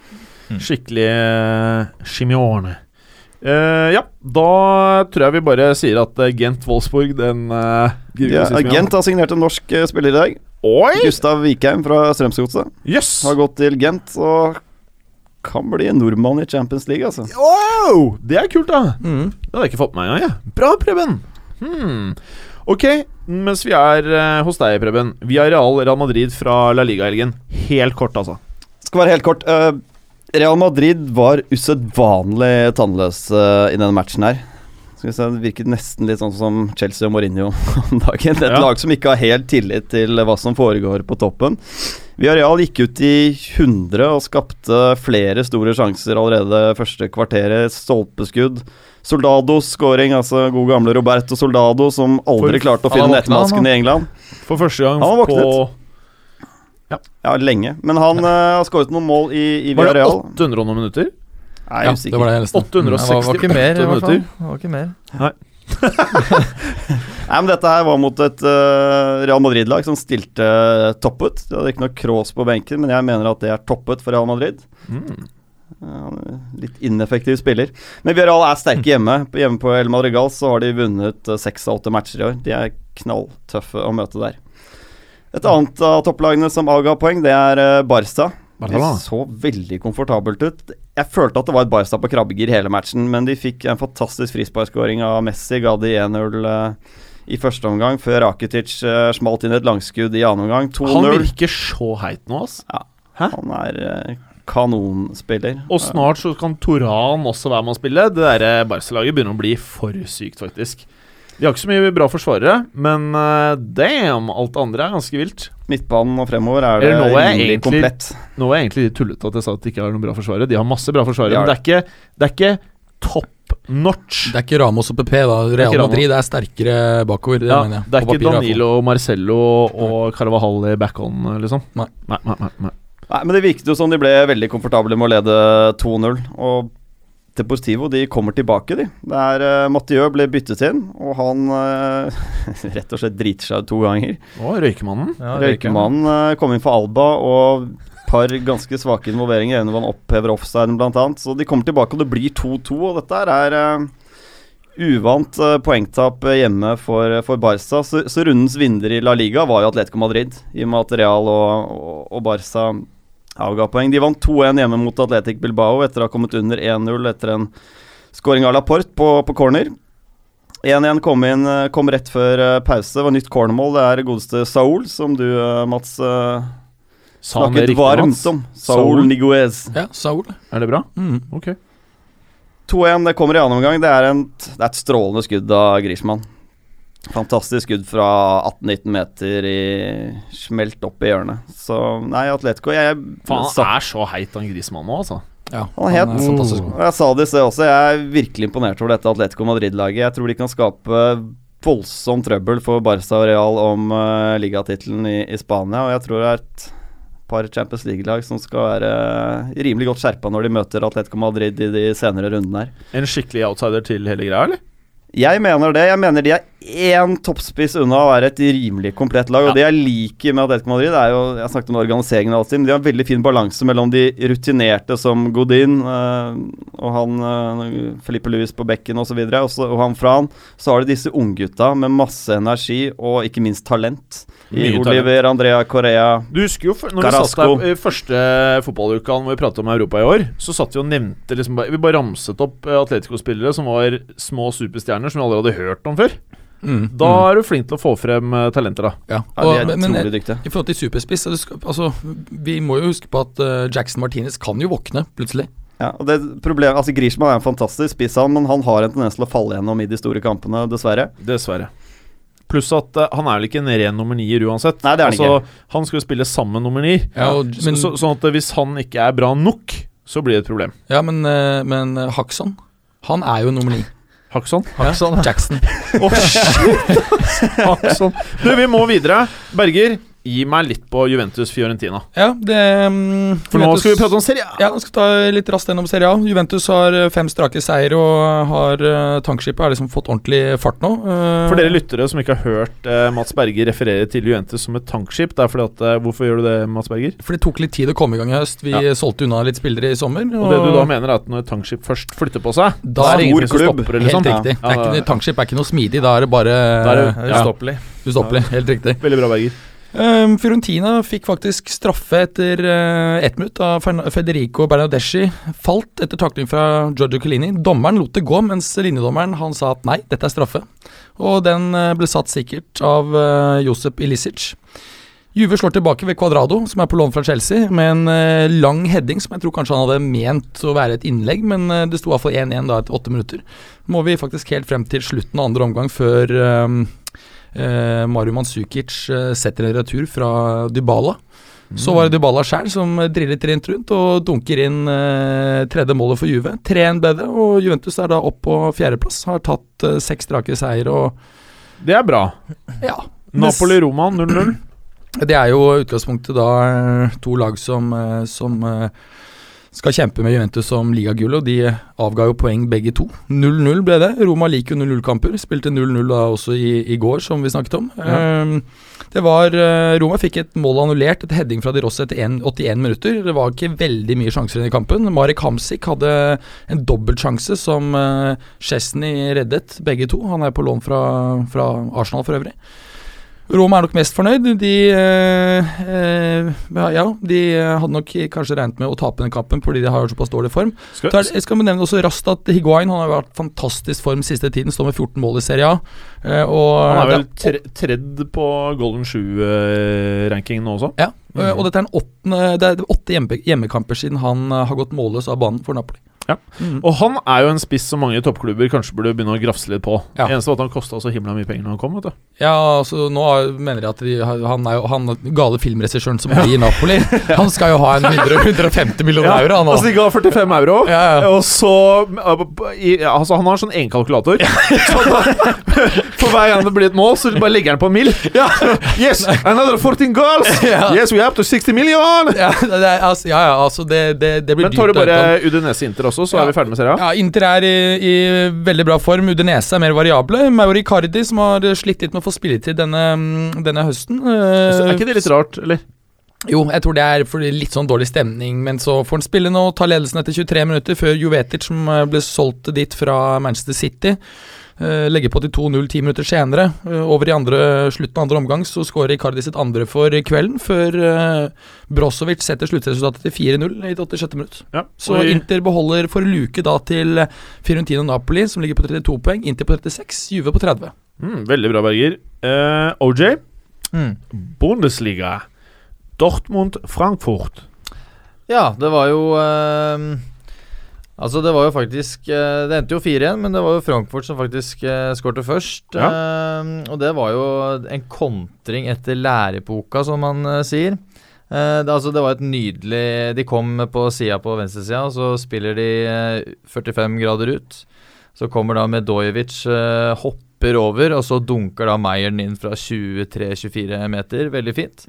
Mm. Skikkelig uh, Chimione. Uh, ja, da tror jeg vi bare sier at eh, Gent-Wolfsburg, den uh, Ja, Gent har signert en norsk eh, spiller i dag. Oi! Gustav Vikheim fra Strømsgodset yes. har gått til Gent og kan bli en nordmann i Champions League, altså. Wow! Det er kult, da. Mm. Det hadde jeg ikke fått med meg engang. jeg. Bra, Preben. Hmm. Ok, mens vi er eh, hos deg, Preben. Vi har Real Real Madrid fra La Liga-helgen. Helt kort, altså. Skal være helt kort. eh, Real Madrid var usedvanlig tannløse i denne matchen her. Skal vi se, Det virket nesten litt sånn som Chelsea og Mourinho [laughs] om dagen. Et Ja. lag som ikke har helt tillit til hva som foregår på toppen. Villarreal gikk ut i 100 og skapte flere store sjanser allerede første kvarteret. Stolpeskudd. Soldados scoring, altså god gamle Roberto Soldado, som aldri For- klarte å finne nettmasken i England. For første gang Han har på ja. Ja, lenge. Men han eh, har skåret noen mål i, i Var det 800 og noen minutter? Nei, Ja, usikker. det var det eneste. leste. 868 Det var, var ikke mer, i hvert fall. minutter. Det var ikke mer. Nei, [laughs] men Dette her var mot et uh, Real Madrid-lag som stilte toppet. De hadde ikke noe Kroos på benken, men jeg mener at det er toppet for Real Madrid. Mm. Ja, er litt ineffektiv spiller. Men Villarreal er sterke hjemme. Hjemme på El Madrigal så har de vunnet eh, seks av åtte matcher i år. De er knalltøffe å møte der. Et annet av topplagene som avga poeng, det er eh, Barca. De så veldig komfortabelt ut. Jeg følte at det var et Barca på krabbegir hele matchen, men de fikk en fantastisk frisparkskåring av Messi. Ga de 1-0 uh, i første omgang, før Rakitic uh, smalt inn et langskudd i annen omgang. Han 2-0. virker så heit nå, ass. Han er uh, kanonspiller. Og snart så kan Toran også være med å spille. Det der Barca-laget begynner å bli for sykt, faktisk. De har ikke så mye bra forsvarere, men uh, damn, alt det andre er ganske vilt. Midtbanen og fremover er det nå er egentlig- komplett. Nå er jeg egentlig litt tullete at jeg sa at de ikke har noen bra forsvarere. De har masse bra forsvarere, De men det er ikke, det er ikke top notch. Det er ikke Ramos og PP, da. Real Madrid er sterkere bakover. Det Ja, mener jeg. det er ikke papir. Danilo, Marcello og Carvajal i back-on, liksom. Nei. Nei, nei, nei, nei. Nei, men Det virket jo som de ble veldig komfortable med å lede 2-0. Og Deportivo de kommer tilbake, de. Der uh, Mathieu ble byttet inn, og han uh, [laughs] rett og slett driter seg ut to ganger. Og Røykemannen. Ja, Røykemannen uh, kom inn for Alba, og par ganske svake involveringer. En hvor han opphever offsiden, annet. Så de kommer tilbake, og det blir 2-2, og dette er uh, uvant uh, poengtap hjemme for, for Barca. Så, så, rundens vinner i La Liga var jo Atletico Madrid, i og med at Real og, og, og Barca avga poeng. De vant 2-1 hjemme mot Atletic Bilbao etter å ha kommet under 1-0 etter en scoring av Laporte på, på corner. 1-1 kom, inn, eh, kom rett før uh, pause. Det var nytt cornermål. Det er godeste Saul, som du, uh, Mats, snakket snakket varmt om. Saul, Saul Niguez. Ja, Saul. Er det bra? Mm. Ok. 2-1, det kommer i annen omgang. Det er, en, det er et strålende skudd av Griezmann. Fantastisk skudd fra 18-19 meter i smelt opp i hjørnet. Så nei, Atletico jeg, Faen, han er så heit, han Grismann nå, altså. Ja, han er helt fantastisk god. Jeg sa det i sted også, jeg er virkelig imponert over dette Atletico Madrid-laget. Jeg tror de kan skape voldsom trøbbel for Barca og Real om uh, ligatittelen i, i, Spania. Og jeg tror det er et par Champions League-lag som skal være uh, rimelig godt skjerpa når de møter Atletico Madrid i de senere rundene her. En skikkelig outsider til hele greia, eller? Jeg mener det. Jeg mener de er én toppspiss unna å være et rimelig komplett lag. Og det jeg liker med Atletico Madrid, det er jo Jeg snakket om organiseringen av alt de har en veldig fin balanse mellom de rutinerte som Godin øh, og han øh, Felipe Luis på bekken osv., og, så og han Fran. Så har de disse unggutta med masse energi og ikke minst talent. I Oliver, Andrea Correa, Du husker jo når Carrasco. vi satt der i første fotballuka hvor vi pratet om Europa i år, så satt vi og nevnte liksom, Vi bare ramset opp Atletico-spillere som var små superstjerner som vi aldri hadde hørt om før. Mm, da mm. er du flink til å få frem uh, talenter, da. Ja, og, ja utrolig dykte i forhold til superspiss altså, Vi må jo huske på at uh, Jackson Martinez kan jo våkne plutselig. Ja, og det problemet, altså Grishman er en fantastisk spiss, men han har en tendens til å falle gjennom i de store kampene, dessverre. Dessverre. Pluss at uh, han er vel ikke en ren nummer nier uansett. Nei, det er han altså, ikke. Han skal jo spille sammen nummer ni. Ja, men, så, sånn at hvis han ikke er bra nok, så blir det et problem. Ja, men, men Haxon, han er jo nummer ni. Hakson? Hakson ja. Jackson. oh, shit! [laughs] Hakson. Du, vi må videre. Berger, gi meg litt på Juventus-Fiorentina. Ja, det um, For nå skal vi prate om Serie A. Ja, nå skal vi ta litt raskt gjennom Serie A. Juventus har eh, fem strake seier og har uh, tankskipet har liksom fått ordentlig fart nå. Uh, For dere lyttere som ikke har hørt uh, Mats Berger referere til Juventus som et tankskip, det er fordi at Hvorfor gjør du det, Mats Berger? For det tok litt tid å komme i gang i høst. Vi ja. solgte unna litt spillere i sommer. Og, og, det du da mener, er at når et tankskip først flytter på seg, da er det ingen som stopper det, liksom? Helt riktig. Ja, det er ikke, tankskip er ikke noe smidig, da er det bare Da er det ustoppelig. Ustoppelig, helt riktig. Veldig bra, Berger. Um, Fiorentina fikk faktisk straffe etter uh, ett minutt da Federico Bernadeschi falt etter takling fra Giorgio Collini. Dommeren lot det gå, mens linjedommeren han sa at nei, dette er straffe. Og den uh, ble satt sikkert av uh, Josep Ilicic. Juve slår tilbake ved Cuadrado, som er på lån fra Chelsea, med en uh, lang heading som jeg tror kanskje han hadde ment å være et innlegg, men uh, det sto iallfall 1-1 da etter åtte minutter. Må vi faktisk helt frem til slutten av andre omgang før uh, Mario Mandzukic eh, setter en retur fra Dybala. Mm. Så var det Dybala sjøl som drillet rent rundt og dunker inn eh, tredje målet for Juve. 3-1 bedre, og Juventus er da opp på fjerdeplass. Har tatt eh, seks strake seier og Det er bra. Ja. Napoli-Roma 0-0. Det er jo utgangspunktet da eh, to lag som, eh, som skal kjempe med Juventus om ligagull, og de avga jo poeng begge to. 0-0 ble det. Roma liker jo 0-0-kamper. Spilte 0-0 da også i, i, går, som vi snakket om. Ja. Um, det var uh, Roma fikk et mål annullert, et heading fra De Rosse etter 81 minutter. Det var ikke veldig mye sjanser i kampen. Marek Hamsik hadde en dobbeltsjanse som uh, Chesney reddet, begge to. Han er på lån fra, fra Arsenal for øvrig. Roma er nok mest fornøyd. De, eh, eh, ja, de hadde nok kanskje regnet med å tape den kampen fordi de har såpass dårlig form. Skal, Så jeg skal nevne også raskt at Higuain han har vært fantastisk form siste tiden. Står med 14 mål i Serie A. Eh, han er vel tre, tredd på Golden Shoe-rankingen nå også? Ja, mm. og dette er, åttende, det er åtte hjemme, hjemmekamper siden han har gått målløs av banen for Napoli. Ja. Mm. Og han er jo en spiss som mange toppklubber kanskje burde begynne å grafse litt på. Ja. Eneste var at han kosta så himla mye penger når han kom. vet du Ja, altså nå mener jeg at de, han er jo han gale filmregissøren som blir i Napoli. [laughs] Han skal jo ha en 100, 150 millioner ja. euro. Han, altså De ga 45 euro, og så Altså Han har sånn [laughs] da, For hver gang det blir et mål, så bare legger han på [laughs] en Ja. Yes! Another 14 goals! Yes, we have to 60 million! Ja, det, altså, ja, altså det, det, det blir Men tar du bare Udinese Inter også? Også, så Ja. er vi ferdig med serien. Ja, Inter er i, i veldig bra form. Udinese er mer variable. Mauri Cardi, som har slitt litt med å få spilletid denne, denne høsten. eh, Så er ikke det litt rart, eller? Jo, jeg tror det er litt sånn dårlig stemning, men så får han spille nå, ta ledelsen etter 23 minutter, før Juvetic, som eh, ble solgt dit fra Manchester City, legger på til 2-0 ti minutter senere. Eh, over i andre, slutten av andre omgang så skårer Icardi sitt andre for kvelden, før uh, Brozovic setter sluttresultatet til 4-0 i det 86. minutt. Ja. Så Inter beholder for luke da til Fiorentino Napoli, som ligger på 32 poeng, Inter på 36, Juve på 30. mm, veldig bra, Berger. Eh, OJ, Mm. Bundesliga. Dortmund, Frankfurt. Ja, det var jo eh, Altså, det var jo faktisk eh, Det endte jo 4-1, men det var jo Frankfurt som faktisk uh, skårte først. Eh, og det var jo en kontring etter lærepoka, som man uh, sier. Uh, det, altså, det var et nydelig De kom på sida på venstresida, og så spiller de eh, 45 grader ut. Så kommer da Medojevic, eh, hopper over, og så dunker da Meieren inn fra 23-24 meter. Veldig fint.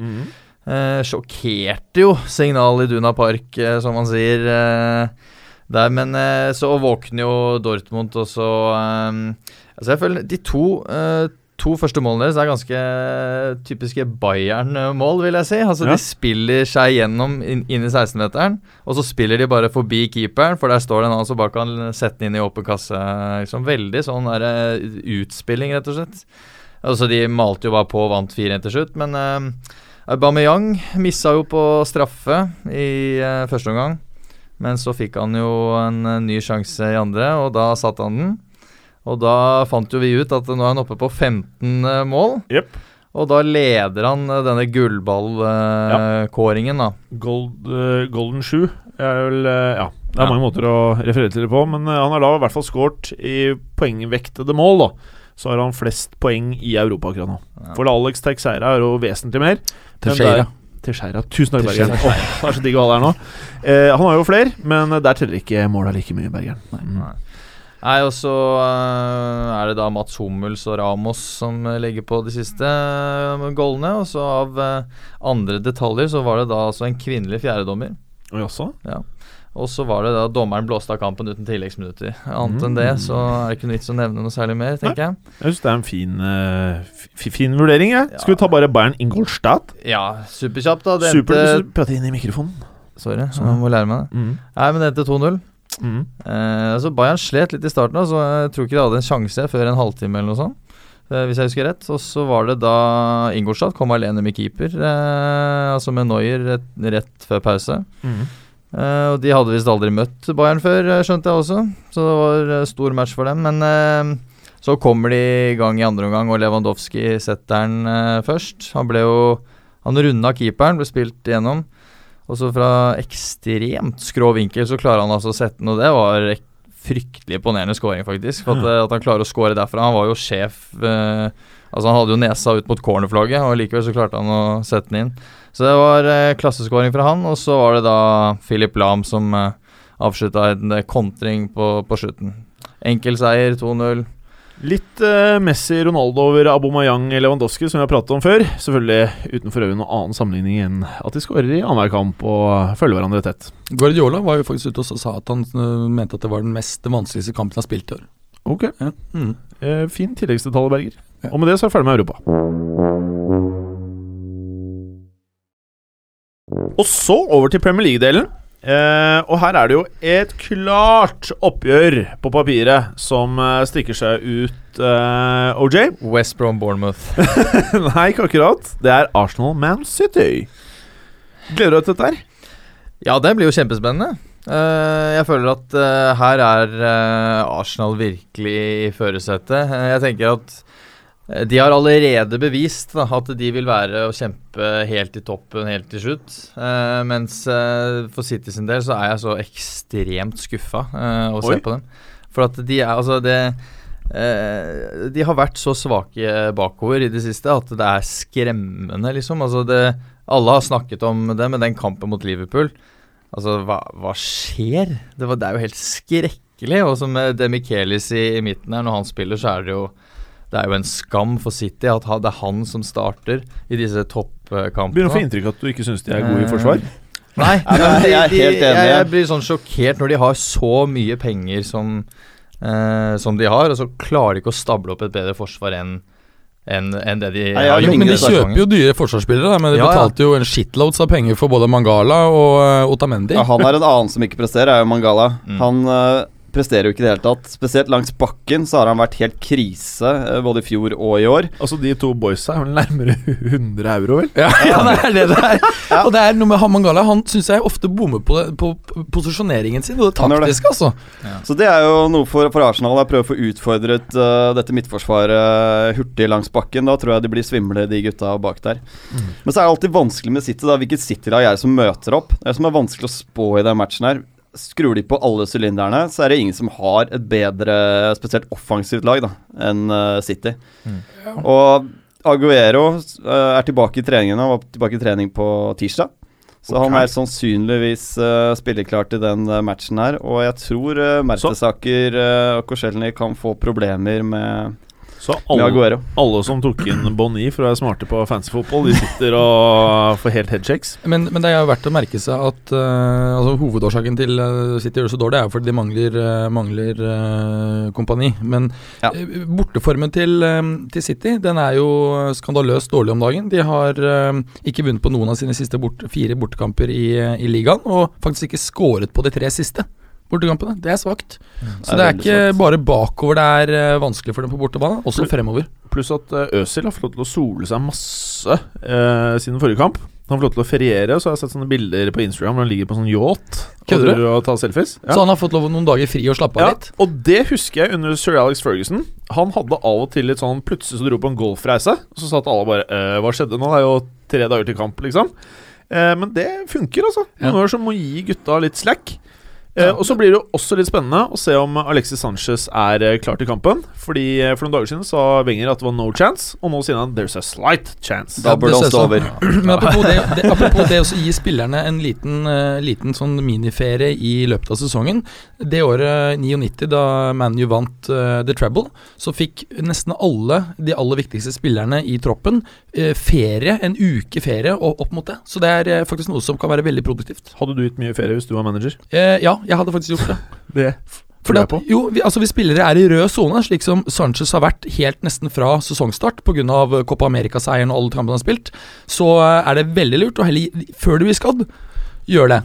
Eh, sjokkerte jo signal i Duna Park, eh, som man sier eh, der. Men eh, så våkner jo Dortmund, og så eh, Altså, jeg føler de to eh, To første målene deres er ganske typiske Bayern-mål, vil jeg si. Altså Ja. De spiller seg gjennom inn, inn i 16-meteren, og så spiller de bare forbi keeperen, for der står det en annen som bare kan sette den inn i åpen kasse. Liksom Veldig sånn der, utspilling, rett og slett. Altså De malte jo bare på og vant 4-1 til slutt, men Aubameyang missa jo på straffe i uh, første omgang. Men så fikk han jo en eh, ny sjanse i andre, og da satte han den. Og da fant jo vi ut at nå er han oppe på 15 eh, mål. Yep. Og da leder han eh, denne gullballkåringen, da. Gold, Golden Shoe er vel Ja, det er Ja. mange måter å referere til det på, men han har da i hvert fall skåret i poengvektede mål, da. Så har han flest poeng i Europa akkurat nå. Ja. For Alex Teixeira er jo vesentlig mer. Men Teixeira. Der- Teixeira. Tusen takk. Bergeren. Åh, det er så digg å ha deg her nå. Eh, han har jo flere, men der teller ikke måla like mye, Bergeren. Mm. Nei. Nei, og så eh, er det da Mats Hummels og Ramos som eh, legger på de siste uh, goalene. Og så av eh, andre detaljer så var det da altså en kvinnelig fjerdedommer. Og jaså? Og så var det da dommeren blåste av kampen uten tilleggsminutter. Annet enn det så er det ikke noe vits å nevne noe særlig mer, tenker jeg. Jeg syns det er en fin, uh, fi- fin vurdering. Jeg. Ja. Skal vi ta bare Bayern Ingolstadt? Ja, superkjapt, da. Det Super, endte Prate inn i mikrofonen. Sorry, så jeg må lære meg det. Mm. Nei, men det endte 2-0. Mm. Eh, altså Bayern slet litt i starten, så jeg tror ikke de hadde en sjanse før en halvtime eller noe sånt. eh, hvis jeg husker rett. Og så var det da Ingolstadt kom alene med keeper, eh, altså med Neuer rett, rett før pause. Mm. Eh, og de hadde visst aldri møtt Bayern før, eh, skjønte jeg også. Så det var uh, stor match for dem. Men uh, så kommer de i gang i andre omgang, og Lewandowski setter den først. Han ble jo Han runda keeperen, ble spilt igjennom. Og så fra ekstremt skrå vinkel så klarer han altså å sette den, og det var fryktelig imponerende scoring, faktisk. For at, at han klarer å score derfra. Han var jo sjef Altså Han hadde jo nesa ut mot cornerflagget, og likevel så klarte han å sette den inn. Så det var eh, klasseskåring fra han, og så var det da Philip Lahm som eh, avslutta en eh, kontring på, på slutten. Enkel seier, 2-0. Litt eh, Messi, Ronaldo over Abomayang Lewandowski, som vi har pratet om før. Selvfølgelig uten for øvrig noen annen sammenligning enn at de skårer i annenhver kamp og følger hverandre tett. Guardiola var jo faktisk ute og sa at han øh, mente at det var den mest vanskeligste kampen han har spilt i år. Ok, Ja. Mm. eh, Fin tilleggsdetalj, Berger. Ja. Og med det så er jeg ferdig med Europa. Og så over til Premier League-delen. Eh, og her er det jo et klart oppgjør på papiret som eh, stikker seg ut, eh, OJ. [laughs] West Brom Bournemouth. [laughs] Nei, ikke akkurat. Det er Arsenal Man City. Gleder du deg til dette her? Ja, det blir jo kjempespennende. Eh, jeg føler at eh, her er eh, Arsenal virkelig i førersetet. Jeg tenker at de har allerede bevist da, at de vil være å kjempe helt i toppen helt til slutt. Eh, mens eh, for City sin del så er jeg så ekstremt skuffa eh, å Oi. se på dem. For at de er altså det eh, De har vært så svake bakover i det siste at det er skremmende, liksom. Altså det alle har snakket om det, men den kampen mot Liverpool Altså, hva, hva skjer? Det, var, det er jo helt skrekkelig. Og som med Demichelis i, i midten her, når han spiller, så er det jo Det er jo en skam for City at det er han som starter i disse toppkampene. Begynner å få inntrykk av at du ikke syns de er gode i forsvar. Nei, [laughs] Nei, jeg er helt enig. Jeg, jeg blir sånn sjokkert når de har så mye penger som, eh, som de har, og så klarer de ikke å stable opp et bedre forsvar enn enn en det de Nei, har jo gjort. Men de kjøper jo dyre forsvarsspillere, men de Ja, ja. betalte jo en shitloads av penger for både Mangala og uh, Otamendi. Ja, han er en annen som ikke presterer, er jo Mangala. Mm. Han eh, presterer jo ikke i det hele tatt. Spesielt langs bakken så har han vært helt krise eh, både i fjor og i år. Altså, de to boysa er vel nærmere [laughs] 100 euro, vel? Ja, ja, det er det det er. [laughs] Og det er noe med Hamangala. Han syns jeg ofte bommer på, på posisjoneringen sin, og det taktiske, altså. Så det er jo noe for, for Arsenal. å prøve å få utfordret uh, dette midtforsvaret hurtig langs bakken. Da tror jeg de blir svimle, de gutta bak der. Men så er det alltid vanskelig med City. da Hvilket City-lag er det som møter opp? Det er det som er vanskelig å spå i den matchen her. Skrur de på alle sylinderne, så er det ingen som har et bedre, spesielt offensivt lag, da enn eh, City. Og Aguero eh, er tilbake i treningen. Han var tilbake i trening på tirsdag. Så han er sannsynligvis uh, spilleklar til den matchen her. Og jeg tror uh, Mertesaker uh, og Korselny kan få problemer med, Så alle, alle som tok inn Bonny for å være smarte på fancy fotball, de sitter og får helt headshakes. Men, men det er jo verdt å merke seg at uh, altså, hovedårsaken til uh, City gjør det så dårlig, er jo fordi de mangler, eh, mangler uh, kompani. Men Ja. eh, borteformen til, eh, til City den er jo skandaløst dårlig om dagen. De har uh, ikke vunnet på noen av sine siste bort, fire bortekamper i, i ligaen, og faktisk ikke skåret på de tre siste. Bortekampene. Det er svakt. Så Det er det er ikke svagt. bare bakover det er eh, vanskelig for dem på bortebane, også Pl fremover. Pluss at uh, Øzil har fått lov til å sole seg masse eh, siden forrige kamp. Han har fått lov til å feriere, og så har jeg sett sånne bilder på Instagram hvor han ligger på sånn yacht Kødder du? og tar selfies. Så han har fått lov noen dager fri å slappe av Ja, litt. og det husker jeg under sir Alex Ferguson. Han hadde av og til litt sånn Plutselig så dro på en golfreise, og så satt alle bare eh, Hva skjedde nå? Det er jo tre dager til kamp, liksom. Eh, men det funker, altså. Ja. Noen ganger så må gi gutta litt slack. Eh, og så blir det jo også litt spennende å se om Alexis Sanchez er eh, klar til kampen. Fordi eh, For noen dager siden sa Wenger at det var no chance, og nå sier han there's a slight chance. Da burde bør det også stå sånn. over. [clears throat] Men apropos det, det, apropos det å gi spillerne en liten, liten sånn miniferie i løpet av sesongen. Det året 99, da ManU vant uh, The Treble, så fikk nesten alle de aller viktigste spillerne i troppen uh, ferie, en uke ferie og opp mot det. Så det er uh, faktisk noe som kan være veldig produktivt. Hadde du gitt mye ferie hvis du var manager? Eh, ja, jeg hadde faktisk gjort det. [laughs] Det Fordi at, jo, vi, altså vi spillere er i rød sone, slik som Sanchez har vært helt nesten fra sesongstart pga. Copa America-seieren og alle kampene han har spilt, så eh, er det veldig lurt å heller, før du blir skadd, gjøre det.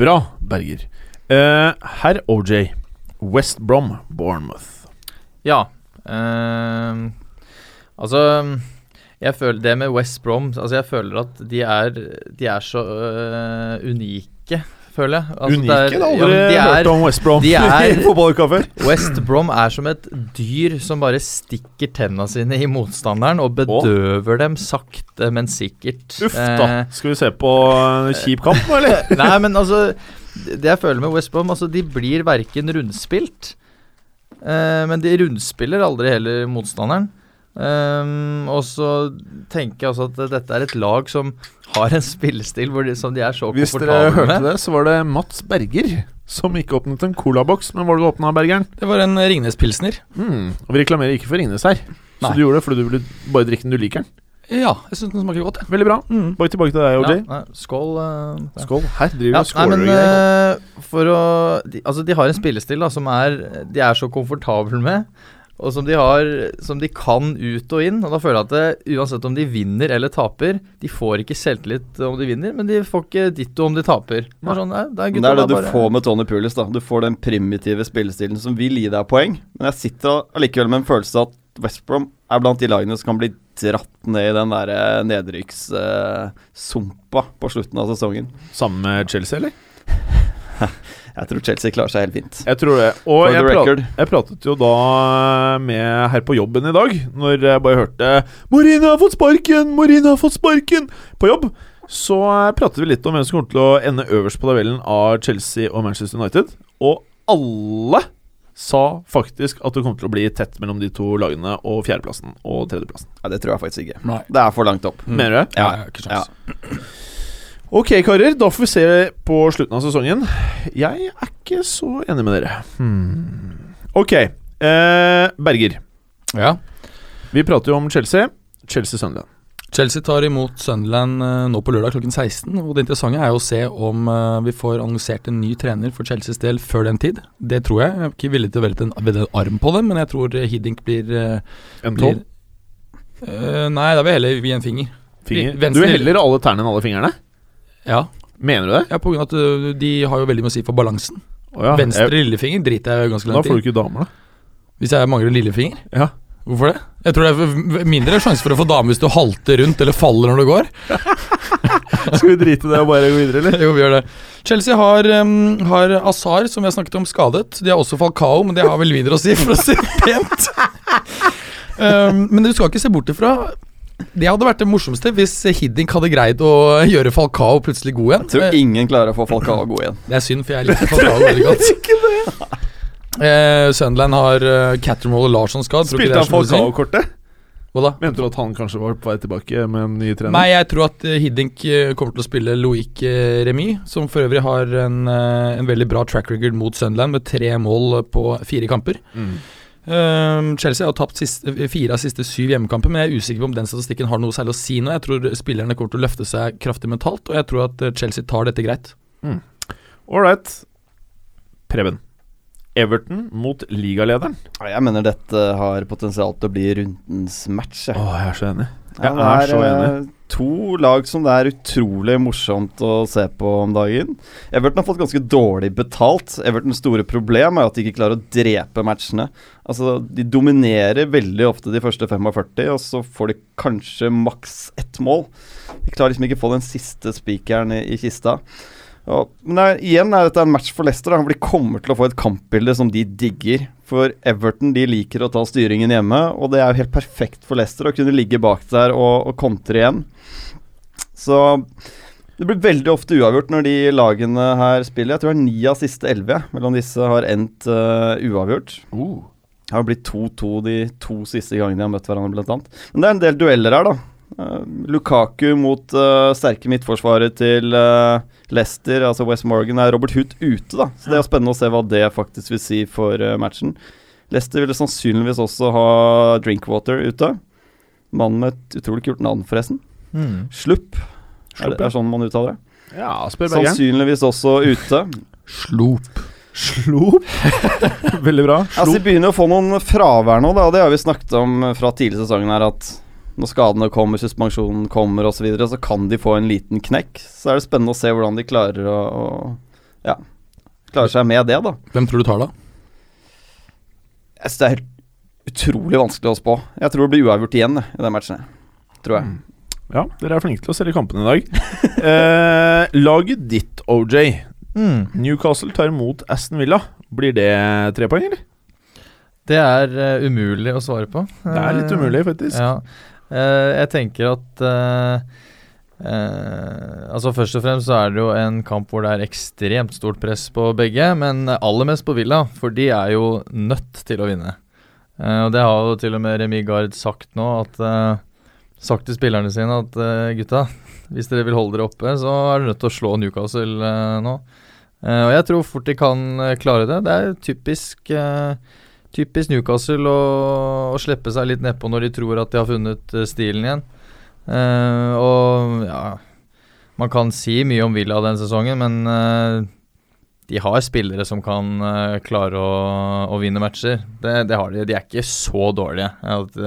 Bra, Berger. Uh, Herr OJ. West Brom, Bournemouth. Ja. Uh, altså jeg føler Det med West Brom Altså Jeg føler at de er De er så uh, unike, føler jeg. Altså, Unike? det er- ja, aldri de er- hørt om West Brom de er- [laughs] før. West Brom er som et dyr som bare stikker tenna sine i motstanderen og bedøver dem sakte, men sikkert. Uff da. Eh, Skal vi se på en kjip kamp eller? [laughs] Nei, men altså Det jeg føler med West Brom, altså de blir verken rundspilt, eh, men de rundspiller aldri heller motstanderen. Ehm, og så tenker jeg også at dette er et lag som har en spillestil hvor de, som de er så Hvis dere hørte med. det, så var det Mats Berger som ikke åpnet en colaboks. Men hva var det du åpna, Bergeren? Det var en Ringnes Pilsner. Mm. Og vi reklamerer ikke for Ringnes her. Så du gjorde det fordi du ville bare drikke den du liker den. Ja, jeg syns den smaker godt. Ja. Veldig bra. Mm. Bare tilbake til deg, OJ. Ja, nei, skål. Uh. Skål. Her driver Ja, vi nei, skåler og greier. eh, for å de, Altså, de har en spillestil da som er De er så komfortable med, og som de har Som de kan ut og inn. Og da føler jeg at det, uansett om de vinner eller taper De får ikke selvtillit om de vinner, men de får ikke ditto om de taper. Det er, sånn, nei, det er, det er det du bare- får med Tony Pulis. da Du får den primitive spillestilen som vil gi deg poeng. Men jeg sitter allikevel med en følelse av at West Brom er blant de lagene som kan bli dratt ned i den der nedrykkssumpa uh, på slutten av sesongen. Sammen med Chelsea, eller? [laughs] Jeg tror Chelsea klarer seg helt fint. Jeg tror det. Og For jeg, prat, jeg pratet jo da med her på jobben i dag, når jeg bare hørte 'Marina har fått sparken! Marina har fått sparken!' på jobb. Så eh, pratet vi litt om hvem som kommer til å ende øverst på tabellen av Chelsea og Manchester United. Og alle sa faktisk at det kommer til å bli tett mellom de to lagene og fjerdeplassen og tredjeplassen. Ja, Det tror jeg faktisk ikke. Nei. Det er for langt opp. Mener du det? Ja, ja, ikke sjans. Ok, karer. Da får vi se på slutten av sesongen. Jeg er ikke så enig med dere. Hmm. Ok. Eh, Berger. Ja. Vi prater jo om Chelsea. Chelsea Sunderland. Chelsea tar imot Sunderland eh, nå på lørdag klokken 16. Og Det interessante er jo å se om eh, vi får annonsert en ny trener for Chelseas del før den tid. Det tror jeg. Jeg er ikke villig til å velte en, en arm på dem, men jeg tror eh, Hiddink blir, En tolv? Eh, Nei, da vil jeg heller gi en finger. Finger. Du heller alle tærne enn alle fingrene? Ja, Mener du det? ja på grunn av at ø, de har jo veldig mye å si for balansen. Å ja, Venstre jeg- lillefinger driter jeg ganske Da langt får du i. ikke damer, da. Hvis jeg mangler lillefinger. Ja. Hvorfor det? Jeg tror det er mindre sjanse for å få dame hvis du halter rundt eller faller når du går. [laughs] Skal vi drite i det og bare gå videre, eller? [laughs] jo, vi gjør det. Chelsea har, um, har Azar, som vi har snakket om, skadet. De har også Falcao, men det har vel videre å si, for å si det pent. [laughs] um, men du skal ikke se bort ifra Det hadde vært det morsomste hvis Hiddink hadde greid å gjøre Falcao plutselig god igjen. Jeg tror ingen klarer å få Falcao god igjen. Det er synd, for jeg liker Falcao veldig godt. Eh, Sunderland har uh, og Larsson skadd. Tror Spilte han. Falcao-kortet? Hva da? Mente du at han kanskje var på vei tilbake med en ny trener? Nei, jeg tror at eh, Hiddink eh, kommer til å spille Loic Remy, som for øvrig har en, eh, en veldig bra track record mot Sunderland, med tre mål på fire kamper. Mm. Eh, Chelsea har tapt siste, fire av siste syv hjemmekamper, men jeg er usikker på om den statistikken har noe særlig å si nå. Jeg tror spillerne kommer til å løfte seg kraftig mentalt, og jeg tror at eh, Chelsea tar dette greit. All right. Preben. Everton mot ligalederen. Ja, Jeg mener dette har potensial til å bli rundens match. Å, Jeg. jeg er så enig. Ja, Jeg er så enig. To lag som det er utrolig morsomt å se på om dagen. Everton har fått ganske dårlig betalt. Evertons store problem er at de ikke klarer å drepe matchene. Altså, De dominerer veldig ofte de første 45, og så får de kanskje maks ett mål. De klarer liksom ikke å få den siste spikeren i, i kista. Og, men er, igjen er dette en match for Leicester. Da, De kommer til å få et kampbilde som de digger. For Everton de liker å ta styringen hjemme, og det er jo helt perfekt for Leicester å kunne ligge bak der og, og kontre igjen. Så det blir veldig ofte uavgjort når de lagene her spiller. Jeg tror det er ni av siste elleve mellom disse har endt uh, uavgjort. Det har blitt 2-2 de to siste gangene de har møtt hverandre, blant annet. Men det er en del dueller her, da. Uh, Lukaku mot uh, sterke midtforsvaret til eh, Leicester, altså West Morgan, er Robert Hoot ute, da. Så det er spennende å se hva det faktisk vil si for eh, matchen. Leicester ville sannsynligvis også ha Drinkwater ute. Mannen med et utrolig kult navn, forresten. Mm. Slupp. Er det er sånn man uttaler det? Ja, spør begge Sannsynligvis også ute. Slop. Slop. [laughs] Veldig bra. Altså, de begynner å få noen fravær nå, da. Det har vi snakket om fra tidlig i sesongen her, at når skadene kommer, suspensjonen kommer osv., så, videre, så kan de få en liten knekk. Så er det spennende å se hvordan de klarer å, å Ja, klarer seg med det, da. Hvem tror du tar da? Jeg synes det er helt utrolig vanskelig å spå. Jeg tror det blir uavgjort igjen i den matchen. Tror jeg. Ja, dere er flinke til å selge kampene i dag. [laughs] eh, laget ditt, OJ. Mm. Newcastle tar imot Aston Villa. Blir det tre poeng, eller? Det er uh, umulig å svare på. Det er litt Eh, umulig, faktisk. Ja. Eh, jeg tenker at eh, eh, Altså Først og fremst så er det jo en kamp hvor det er ekstremt stort press på begge, men aller mest på Villa, for de er jo nødt til å vinne. Og Det har jo til og med Remi Gard sagt nå, at sagt til spillerne sine at uh, gutta, hvis dere vil holde dere oppe, så er dere nødt til å slå Newcastle uh, nå. Uh, og jeg tror fort de kan klare det. Det er typisk eh, Typisk Newcastle å, å slippe seg litt nedpå når de tror at de har funnet eh, stilen igjen. Uh, og ja Man kan si mye om Villa den sesongen, men uh, de har spillere som kan uh, klare å, å vinne matcher. Det, det har de. De er ikke så dårlige at,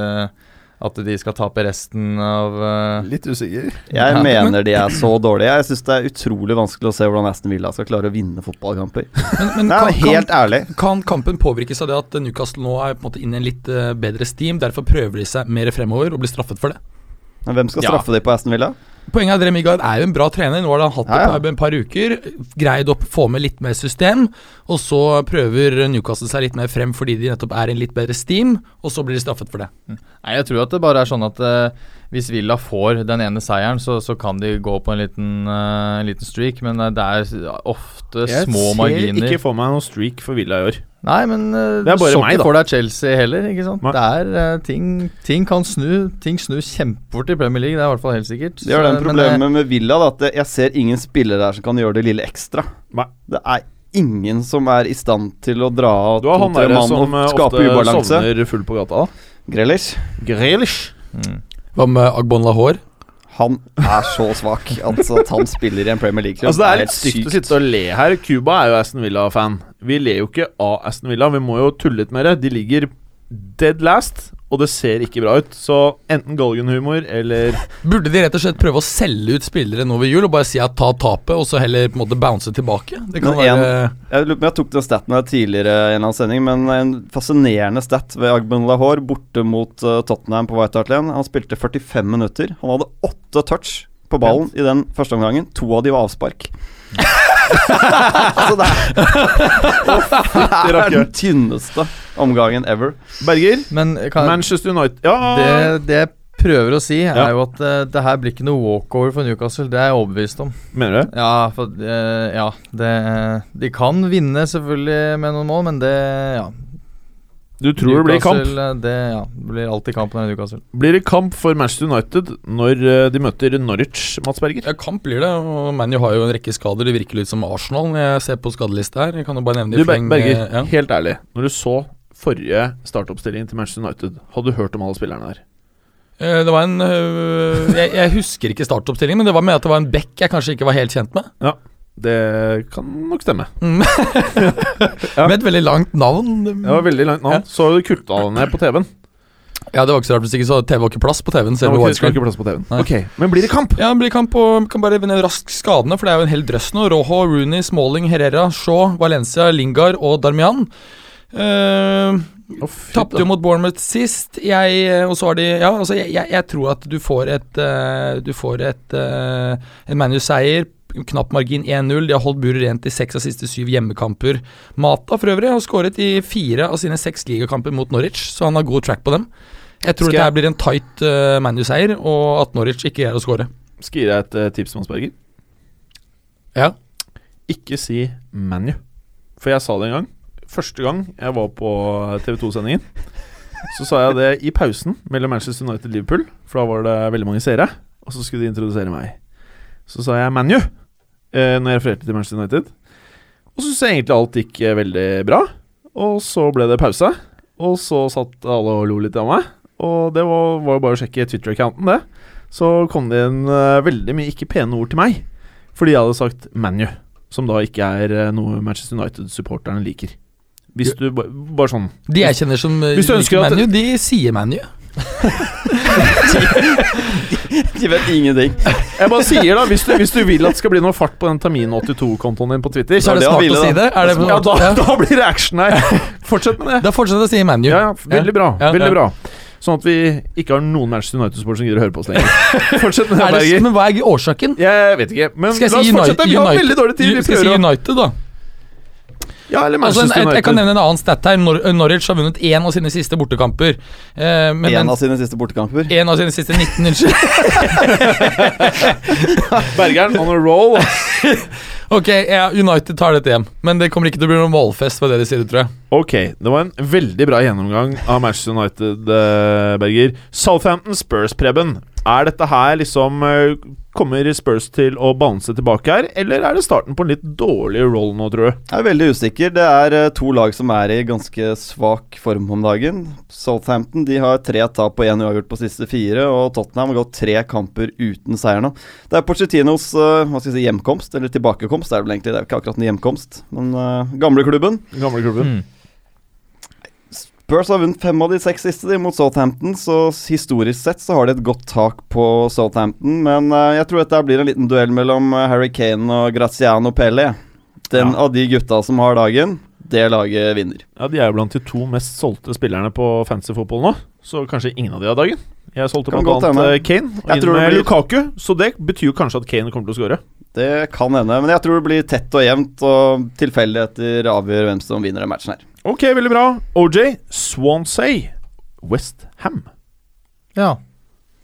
at de skal tape resten av uh... Litt usikker. Jeg Ja, mener de er så dårlige. Jeg syns det er utrolig vanskelig å se hvordan Aston Villa skal klare å vinne fotballkamper. Men, men [laughs] Nei, kan, helt ærlig. kan, kampen påvirkes av det at Newcastle nå er på en måte inne i en litt eh, bedre steam, derfor prøver de seg mer fremover og blir straffet for det? Men hvem skal Ja. straffe de på Aston Villa? Poenget er at Remigard er jo en bra trener. Nå har han hatt det Ja, ja. på et par uker. Greid å få med litt mer system. Og så prøver Newcastle seg litt mer frem fordi de nettopp er en litt bedre steam, og så blir de straffet for det. Nei, jeg tror at det bare er sånn at uh, hvis Villa får den ene seieren, så, så kan de gå på en liten, uh, en liten streak, men eh, det er ofte små marginer. Jeg ser ikke for meg noen streak for Villa i år. Nei, men uh, Det er bare så meg, ikke da. for deg Chelsea heller, ikke sant. Nei. Det er uh, ting, ting kan snu. Ting snur kjempefort i Premier League, det er i hvert fall helt sikkert. Det er den men, problemet eh, med Villa, da, at jeg ser ingen spillere der som kan gjøre det lille ekstra. Nei. Det er ingen som er i stand til å dra av Du har han to-tre der mann som og eh, skape ofte ubalanse. sovner full på gata. Grealish. Grealish. mm. Hva med Agbon Lahore? Han er så svak Altså at han spiller i en Premier League-klubb. Altså Det er litt stygt å sitte og le her. Cuba er jo Aston Villa-fan. Vi ler jo ikke av Aston Villa, vi må jo tulle litt mer. De ligger dead last, og det ser ikke bra ut. Så enten galgenhumor eller [laughs] Burde de rett og slett prøve å selge ut spillere nå ved jul og bare si at ta tapet, og så heller på en måte bounce tilbake? Det kan Men en- være Jeg jeg tok den staten her tidligere i en eller annen sending, men en fascinerende stat ved Agbun Lahore borte mot uh, Tottenham på White Hart Lane. Han spilte 45 minutter. Han hadde åtte touch på ballen i den første omgangen. To av de var avspark. [laughs] altså det er, [laughs] det er den tynneste omgangen ever. Berger? Men kan, Manchester United Ja, det, det jeg prøver å si, Ja. er jo at uh, det her blir ikke noe walkover for Newcastle. Det er jeg overbevist om. mener du? Ja, for uh, Ja, det De kan vinne selvfølgelig med noen mål, men det Ja. Du tror det blir kamp? Eh, Det, ja, blir alltid kamp når det er Newcastle. Blir det kamp for Manchester United når eh, de møter Norwich, Mats Berger? ja, kamp blir det, og ManU har jo en rekke skader. Det virker litt som Arsenal når jeg ser på skadelista her. Jeg kan jo bare nevne Du, fleng, Berger, eh, ja. helt ærlig. Når du så forrige startoppstilling til Manchester United, hadde du hørt om alle spillerne der? Eh, Det var en øh, jeg, jeg husker ikke startoppstillingen, men det var med at det var en back jeg kanskje ikke var helt kjent med. Det kan nok stemme. Mm. [laughs] Med et veldig langt navn. Det var veldig langt navn. Så du kutta det ned på TV-en. Ja, det var ikke så rart hvis ikke så TV var ikke plass på TV-en. Selv okay, ikke, plass på TV-en. Ok, Men blir det kamp? Ja, det blir kamp og kan bare nevne raskt skadene, for det er jo en hel drøss nå. Rojo, Rooney, Smalling, Herrera, Shaw, Valencia, Lingard og Darmian. Uh, oh, Tapte jo mot Bournemouth sist. Jeg, eh, og så har de Ja, altså, jeg, jeg, jeg tror at du får et uh, Du får et uh, en ManU-seier. Knapp margin 1-0. De har holdt buret rent i seks av siste syv hjemmekamper. Mata for øvrig har skåret i fire av sine seks ligakamper mot Norwich, så han har god track på dem. Jeg tror Skal dette blir en tight uh, ManU-seier, og at Norwich ikke greier å skåre. Skal jeg gi deg et uh, tips, Mats Berger. Ja. Ikke si ManU. For jeg sa det en gang. Første gang jeg var på TV2-sendingen, så sa jeg det i pausen mellom Manchester United og Liverpool, for da var det veldig mange seere, og så skulle de introdusere meg. Så sa jeg ManU eh, når jeg refererte til Manchester United. Og så syns jeg egentlig alt gikk eh, veldig bra. Og så ble det pause, og så satt alle og lo litt av meg. Og det var, var jo bare å sjekke Twitter-accounten, det. Så kom det inn eh, veldig mye ikke pene ord til meg, fordi jeg hadde sagt ManU. Som da ikke er eh, noe Manchester United-supporterne liker. Hvis du ba- Bare sånn. De jeg kjenner som liker ManU, de sier ManU. [laughs] [laughs] [laughs] [laughs] De vet ingenting. Jeg bare sier da, hvis du, hvis du vil at det skal bli noe fart på den Tamin82-kontoen din på Twitter Så er det det smart ville, å si det? Er det ja, da, da blir det action her. Fortsett med det. Da fortsetter å si ManU. Ja, ja, veldig bra. Ja, veldig bra Sånn at vi ikke har noen Manchester United-sport som gidder å høre på oss lenger. [laughs] Fortsett med det, Er Berger. men hva er årsaken? Jeg vet ikke, men Skal jeg la oss si fortsette. United? Vi har veldig dårlig tid. Vi si prøver å United, da? Ja, eller Altså, en, jeg, jeg kan nevne en annen stat her. Nor Norwich har vunnet én av sine siste bortekamper. Eh, men, En av sine siste bortekamper. en av sine siste 19, unnskyld. [laughs] Bergeren on a roll. [laughs] ok, ja, United tar dette hjem. Men det kommer ikke til å bli noen målfest, var det de sier, tror jeg. Ok, det var en veldig bra gjennomgang av Manchester United, eh, Berger. Southampton Spurs, Preben. Er dette her liksom eh, Kommer Spurs til å bounce tilbake her, eller er det starten på en litt dårlig roll nå, tror du? Jeg er veldig usikker. Det er eh, to lag som er i ganske svak form om dagen. Southampton de har tre tap og én uavgjort på siste fire, og Tottenham har gått tre kamper uten seier nå. Det er skal jeg si, hjemkomst, eller tilbakekomst, det er det vel egentlig. Det er ikke akkurat en hjemkomst, men uh, gamleklubben. Gamle klubben. Mm. Spurs har vunnet fem av de seks siste de mot Southampton, så historisk sett så har de et godt tak på Southampton. Men eh, jeg tror dette blir en liten duell mellom eh, Harry Kane og Graziano Pelle. Den Ja. av de gutta som har dagen, det laget vinner. Ja, De er jo blant de to mest solgte spillerne på fancy fotball nå, så kanskje ingen av de har dagen. Jeg solgte Kan blant annet eh, Kane, og inn med blir- Lukaku, så det betyr jo kanskje at Kane kommer til å skåre. Det kan hende, men jeg tror det blir tett og jevnt, og tilfeldigheter avgjør hvem som vinner den matchen her. Ok, veldig bra. OJ, Swansea, West Ham. Ja.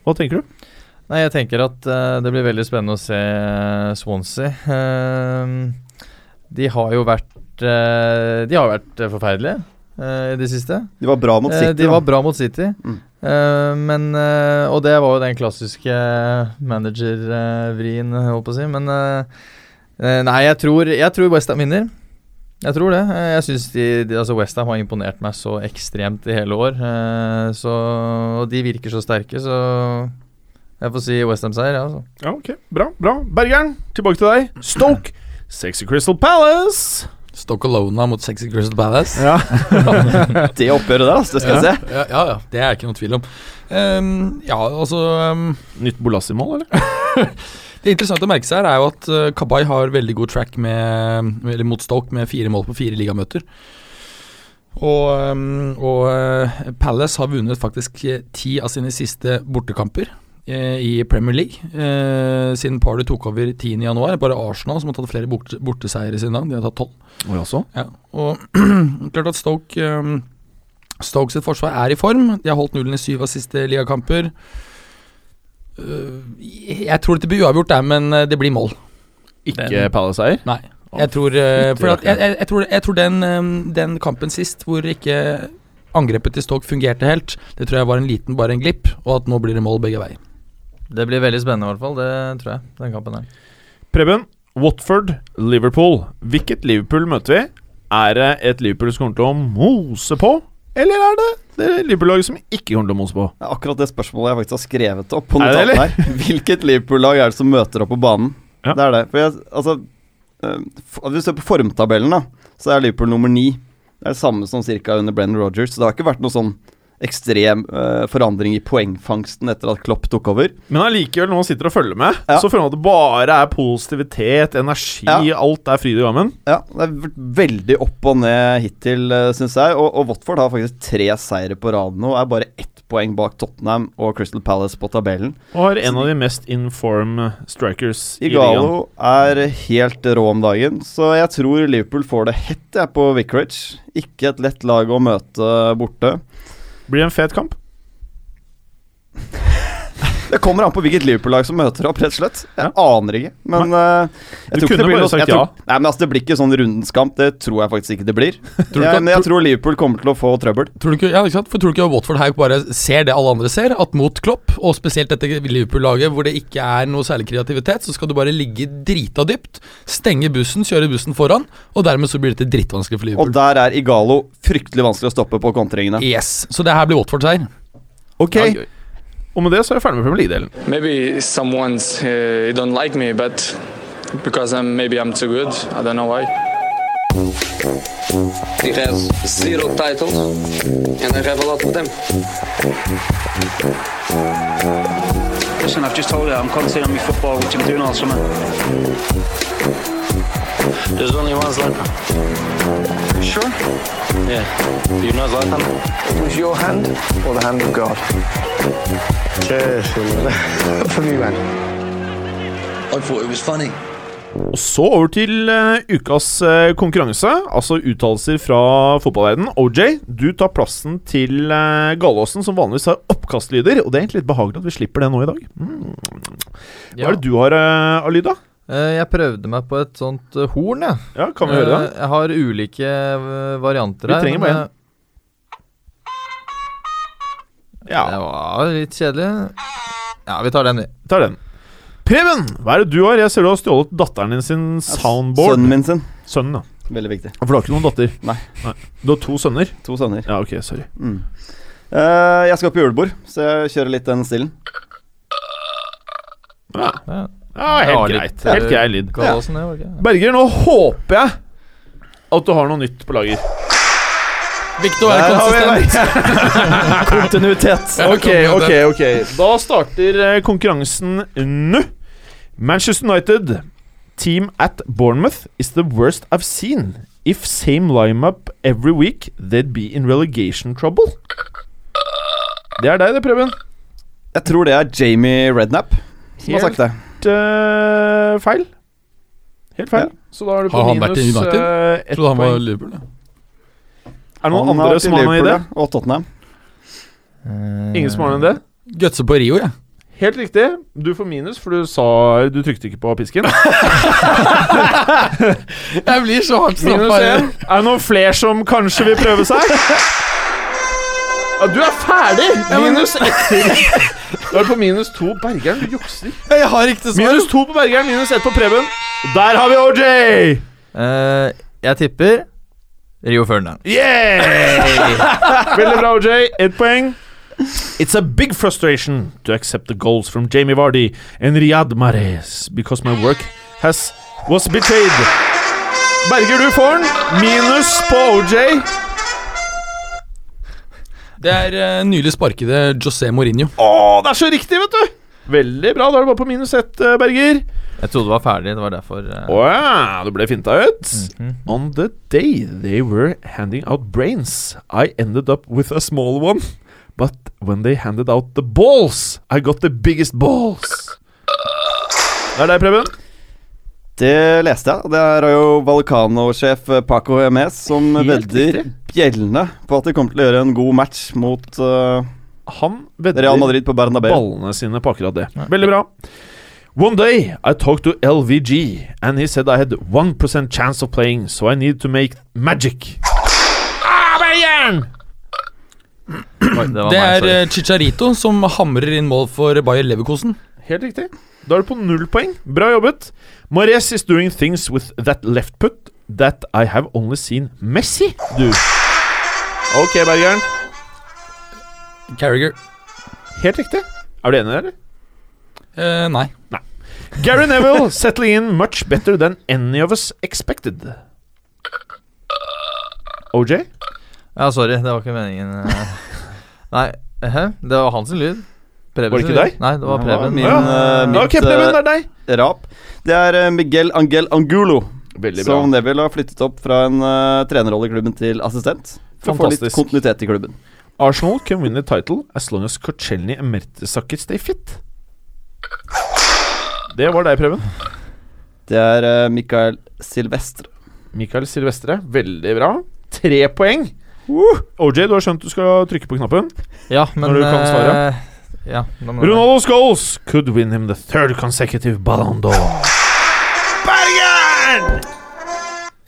Hva tenker du? Nei, jeg tenker at uh, det blir veldig spennende å se eh, Swansea. Uh, de har jo vært uh, De har vært forferdelige eh, i det siste. De var bra mot City. de da. var bra mot City. Mm. Eh, men Og det var jo den klassiske manager-vrien, holdt på å si. Men nei, jeg tror, jeg tror Westham vinner. Jeg tror det. Eh, Jeg syns de, de, altså Westham har imponert meg så ekstremt i hele år. eh, så, og de virker så sterke, så Jeg får si Westham-seier, ja, altså. Ja, ok. Bra. bra Bergeren, tilbake til deg. Stoke. Sexy Crystal Palace. Stoke Alona mot Sexy Crystal Palace. Ja. [laughs] Det oppgjøret der, altså, det skal jeg se. Ja, ja, ja, det er ikke noe tvil om. Um, ja, altså um, Nytt Bolassi-mål, eller? [laughs] Det interessante å merke seg her er jo at uh, Kabay har veldig god track med, eller mot Stoke med fire mål på fire ligamøter. Og, um, og eh, Palace har vunnet faktisk ti av sine siste bortekamper i Premier League. Eh, siden Party tok over 10.1. Bare Arsenal som har tatt flere borte, borteseiere siden da. De har tatt tolv. Og, jaså? Ja, og [clears throat] klart at Stoke um, Stokes forsvar er i form. De har holdt nullen i syv av siste ligakamper. Uh, jeg tror det blir uavgjort der, men uh, det blir mål. Ikke Den- Palace-eier? Nei. Jeg tror, uh, for at, jeg, jeg, jeg tror, jeg tror den, um, den kampen sist, hvor ikke angrepet til Stoke fungerte helt, det tror jeg var en liten, bare en glipp, og at nå blir det mål begge veier. Det blir veldig spennende, i hvert fall. Det tror jeg. Den kampen der. Preben, Watford, Liverpool. Hvilket Liverpool møter vi? Er det et Liverpool som kommer til å mose på? Eller er det det Liverpool-laget som ikke kommer til å mose på? Ja, akkurat det spørsmålet jeg faktisk har skrevet opp på det her. [laughs] Hvilket Liverpool-lag er det som møter opp på banen? Ja. Det er det. For jeg, altså eh, Hvis du ser på formtabellen, da, så er Liverpool nummer ni. Det er det samme som cirka under Brennan Rogers. Så det har ikke vært noe sånn ekstrem uh, forandring i poengfangsten etter at Klopp tok over. Men allikevel, når man sitter og følger med, Ja. så føler man at det bare er positivitet, energi, Ja. alt er fryd og gammen. Ja, det har vært veldig opp og ned hittil, syns jeg. Og, og Watford har faktisk tre seire på rad nå, er bare ett poeng bak Tottenham og Crystal Palace på tabellen. Og har en av de mest inform strikers i. Igalo er helt rå om dagen, så jeg tror Liverpool får det hett jeg, på Vicarage. Ikke et lett lag å møte borte. Blir det en fet kamp? Det kommer an på hvilket Liverpool-lag som møter opp, rett og slett. Jeg aner ikke, men uh, jeg Du tror ikke det blir noe sagt jeg tror, Nei, men altså, Det blir ikke sånn rundens kamp, det tror jeg faktisk ikke det blir. du ikke jeg, men jeg tror Liverpool kommer til å få trøbbel. Tror du ikke, ja, ikke sant? For tror du ikke Watford her bare ser det alle andre ser? At mot Klopp, og spesielt dette Liverpool-laget hvor det ikke er noe særlig kreativitet, så skal du bare ligge drita dypt, stenge bussen, kjøre bussen foran, og dermed så blir dette drittvanskelig for Liverpool. Og der er Igalo fryktelig vanskelig å stoppe på kontringene. Yes, Så det her blir Watford-seier. Ok. Og med det så er jeg ferdig med Premier League-delen. Maybe someone's uh, don't like me, but because I'm maybe I'm too good. I don't know why. He has zero titles, and I have a lot of them. Listen, I've just told you I'm concentrating on my football, which I'm doing all summer. There's only one Zlatan. Sure? Yeah. Do you know Zlatan? It was your hand or the hand of God? Cheers. [laughs] For me, man. I thought it was funny. Og så over til eh, ukas eh, konkurranse, altså uttalelser fra fotballverden. OJ, du tar plassen til uh, Galåsen, som vanligvis har oppkastlyder. Og det er egentlig litt behagelig at vi slipper det nå i dag. Mm. Hva Ja. er det du har eh, av lyd, da? Eh, jeg prøvde meg på et sånt eh, horn, jeg. Ja, Kan vi høre det? Eh, jeg har ulike varianter varianter Vi trenger bare eh, Ja, Det var litt kjedelig. Ja, vi tar den, vi. tar den. Preben, hva er det du har? Jeg ser du har stjålet datteren din sin soundboard. Sønnen min sin. Sønnen, ja. Veldig viktig. For du har ikke noen datter? Nei. Du har to sønner? To sønner. Ja, ok, sorry. Mm. Uh, jeg skal på julebord, så jeg kjører litt den stilen. Ja, Ja. ja helt greit. eh, Helt grei lyd. Ikke Berger, nå håper jeg at du har noe nytt på lager. Viktig å være har konsistent. [laughs] Kontinuitet. Ok, ok, ok. Da starter eh, konkurransen nå. Manchester United, team at Bournemouth, is the worst I've seen. If same lineup every week, they'd be in relegation trouble. Det er deg, det, Preben. Jeg tror det er Jamie Rednap som har sagt det. Helt uh, feil. Helt feil. Ja. Så da er du på Har han vært i minus United? poeng. ett Trodde han var poeng. Liverpool. ja. Er det noen Han andre som har noen idé? Og Tottenham. Eh, Ingen som har noen idé? Gutse på Rio, jeg. Helt riktig. Du får minus, for du sa Du trykte ikke på pisken. [laughs] Jeg blir så hardt Minus straffa. én. Er det noen flere som kanskje vil prøve seg? [laughs] Ja, du er ferdig! Minus ett til. [laughs] Du er på minus to. Bergeren, du jukser. Jeg har ikke svar. Minus to på Bergeren, minus ett på Preben. Der har vi OJ! Uh, jeg tipper Rio Ferdinand. Yeah! [laughs] Veldig bra, OJ. Ett poeng. It's a big frustration to accept the goals from Jamie Vardy and Riyad Mahrez because my work has was betrayed. Berger, du får den. Minus på OJ. Det er uh, nylig sparkede José Mourinho. Å, det er så riktig, vet du! Veldig bra. Da er det bare på minus ett, eh, Berger. Jeg trodde det var ferdig, det var derfor uh... Oh, ja, du ble finta ut. mhm. On the day they were handing out brains, I ended up with a small one. But when they handed out the balls, I got the biggest balls. Det er deg, Preben. Det leste jeg. Det er jo Valkano-sjef Paco Hemes som vedder bjellene på at de kommer til å gjøre en god match mot uh, Han vedder Real Madrid på Bernabeu. ballene sine på akkurat det. Veldig bra. One day I talked to LVG, and he said I had 1% chance of playing, so I need to make magic. Ah! Oi, det Det meg, er eh, Chicharito som hamrer inn mål for Bayer Leverkosen. Helt riktig. Da er du på null poeng. Bra jobbet. Mares is doing things with that left put that I have only seen Messi do. Ok, Bergeren. Carriger. Helt riktig. Er du enig, eller? Eh, nei. Gary Neville [laughs] settling in much better than any of us expected. OJ? Ja, sorry, det var ikke meningen. eh. [laughs] Nei, hæ? Det var hans lyd. Preben Var det ikke deg? Nei, det var Preben. min, Ja. uh, mitt, Ok, Preben, det er deg. eh, rap. Det er eh, Miguel Angel Angulo Veldig bra. som Neville har flyttet opp fra en uh, trenerrolle i klubben til assistent. For å få litt kontinuitet i klubben. Arsenal can win the title as long as Korchelny and Mertesacker stay fit. Det var deg, Preben. Det er uh, Mikael Silvestre. Mikael Silvestre, veldig bra. Tre poeng. OJ, du har skjønt du skal trykke på knappen. Ja, men Når du kan svare. Uh, Ja, Ronaldo Scholes could win him the third consecutive Ballon d'Or. Bergen!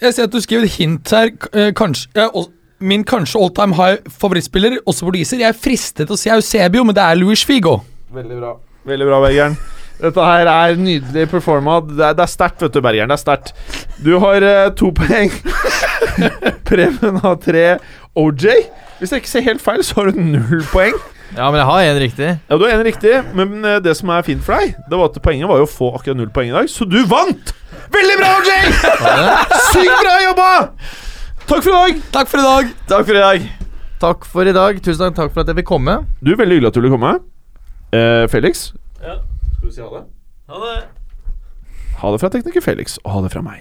Jeg ser at du skriver hint her. eh, kanskje eh, og- Min kanskje all time high favorittspiller, også portugiser. Jeg er fristet til å si Eusebio, men det er Luis Figo. Veldig bra. Veldig bra, Bergeren. Dette her er nydelig performa. Det er, det er sterkt, vet du, Bergeren. Det er sterkt. Du har uh, to poeng. [laughs] Preben har tre. OJ, hvis jeg ikke ser helt feil, så har du null poeng. Ja, men jeg har én riktig. Ja, Du har én riktig, men uh, det som er fint for deg, Det var at poenget var jo å få akkurat null poeng i dag, så du vant! Veldig bra, OJ! Sykt bra jobba! Takk for i dag. Takk for i dag. Takk for i dag. Takk for i dag. Tusen takk for at jeg fikk komme. Du, Veldig hyggelig at du ville komme. Eh, Felix? Ja, skal du si ha det? Ha det. Ha det fra tekniker Felix, og ha det fra meg.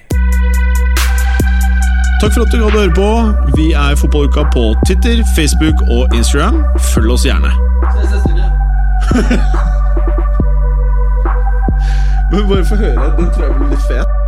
Takk for at du hadde høre på. Vi er Fotballuka på Twitter, Facebook og Instagram. Følg oss gjerne. [laughs] Men bare få høre. Den tror jeg blir litt fet.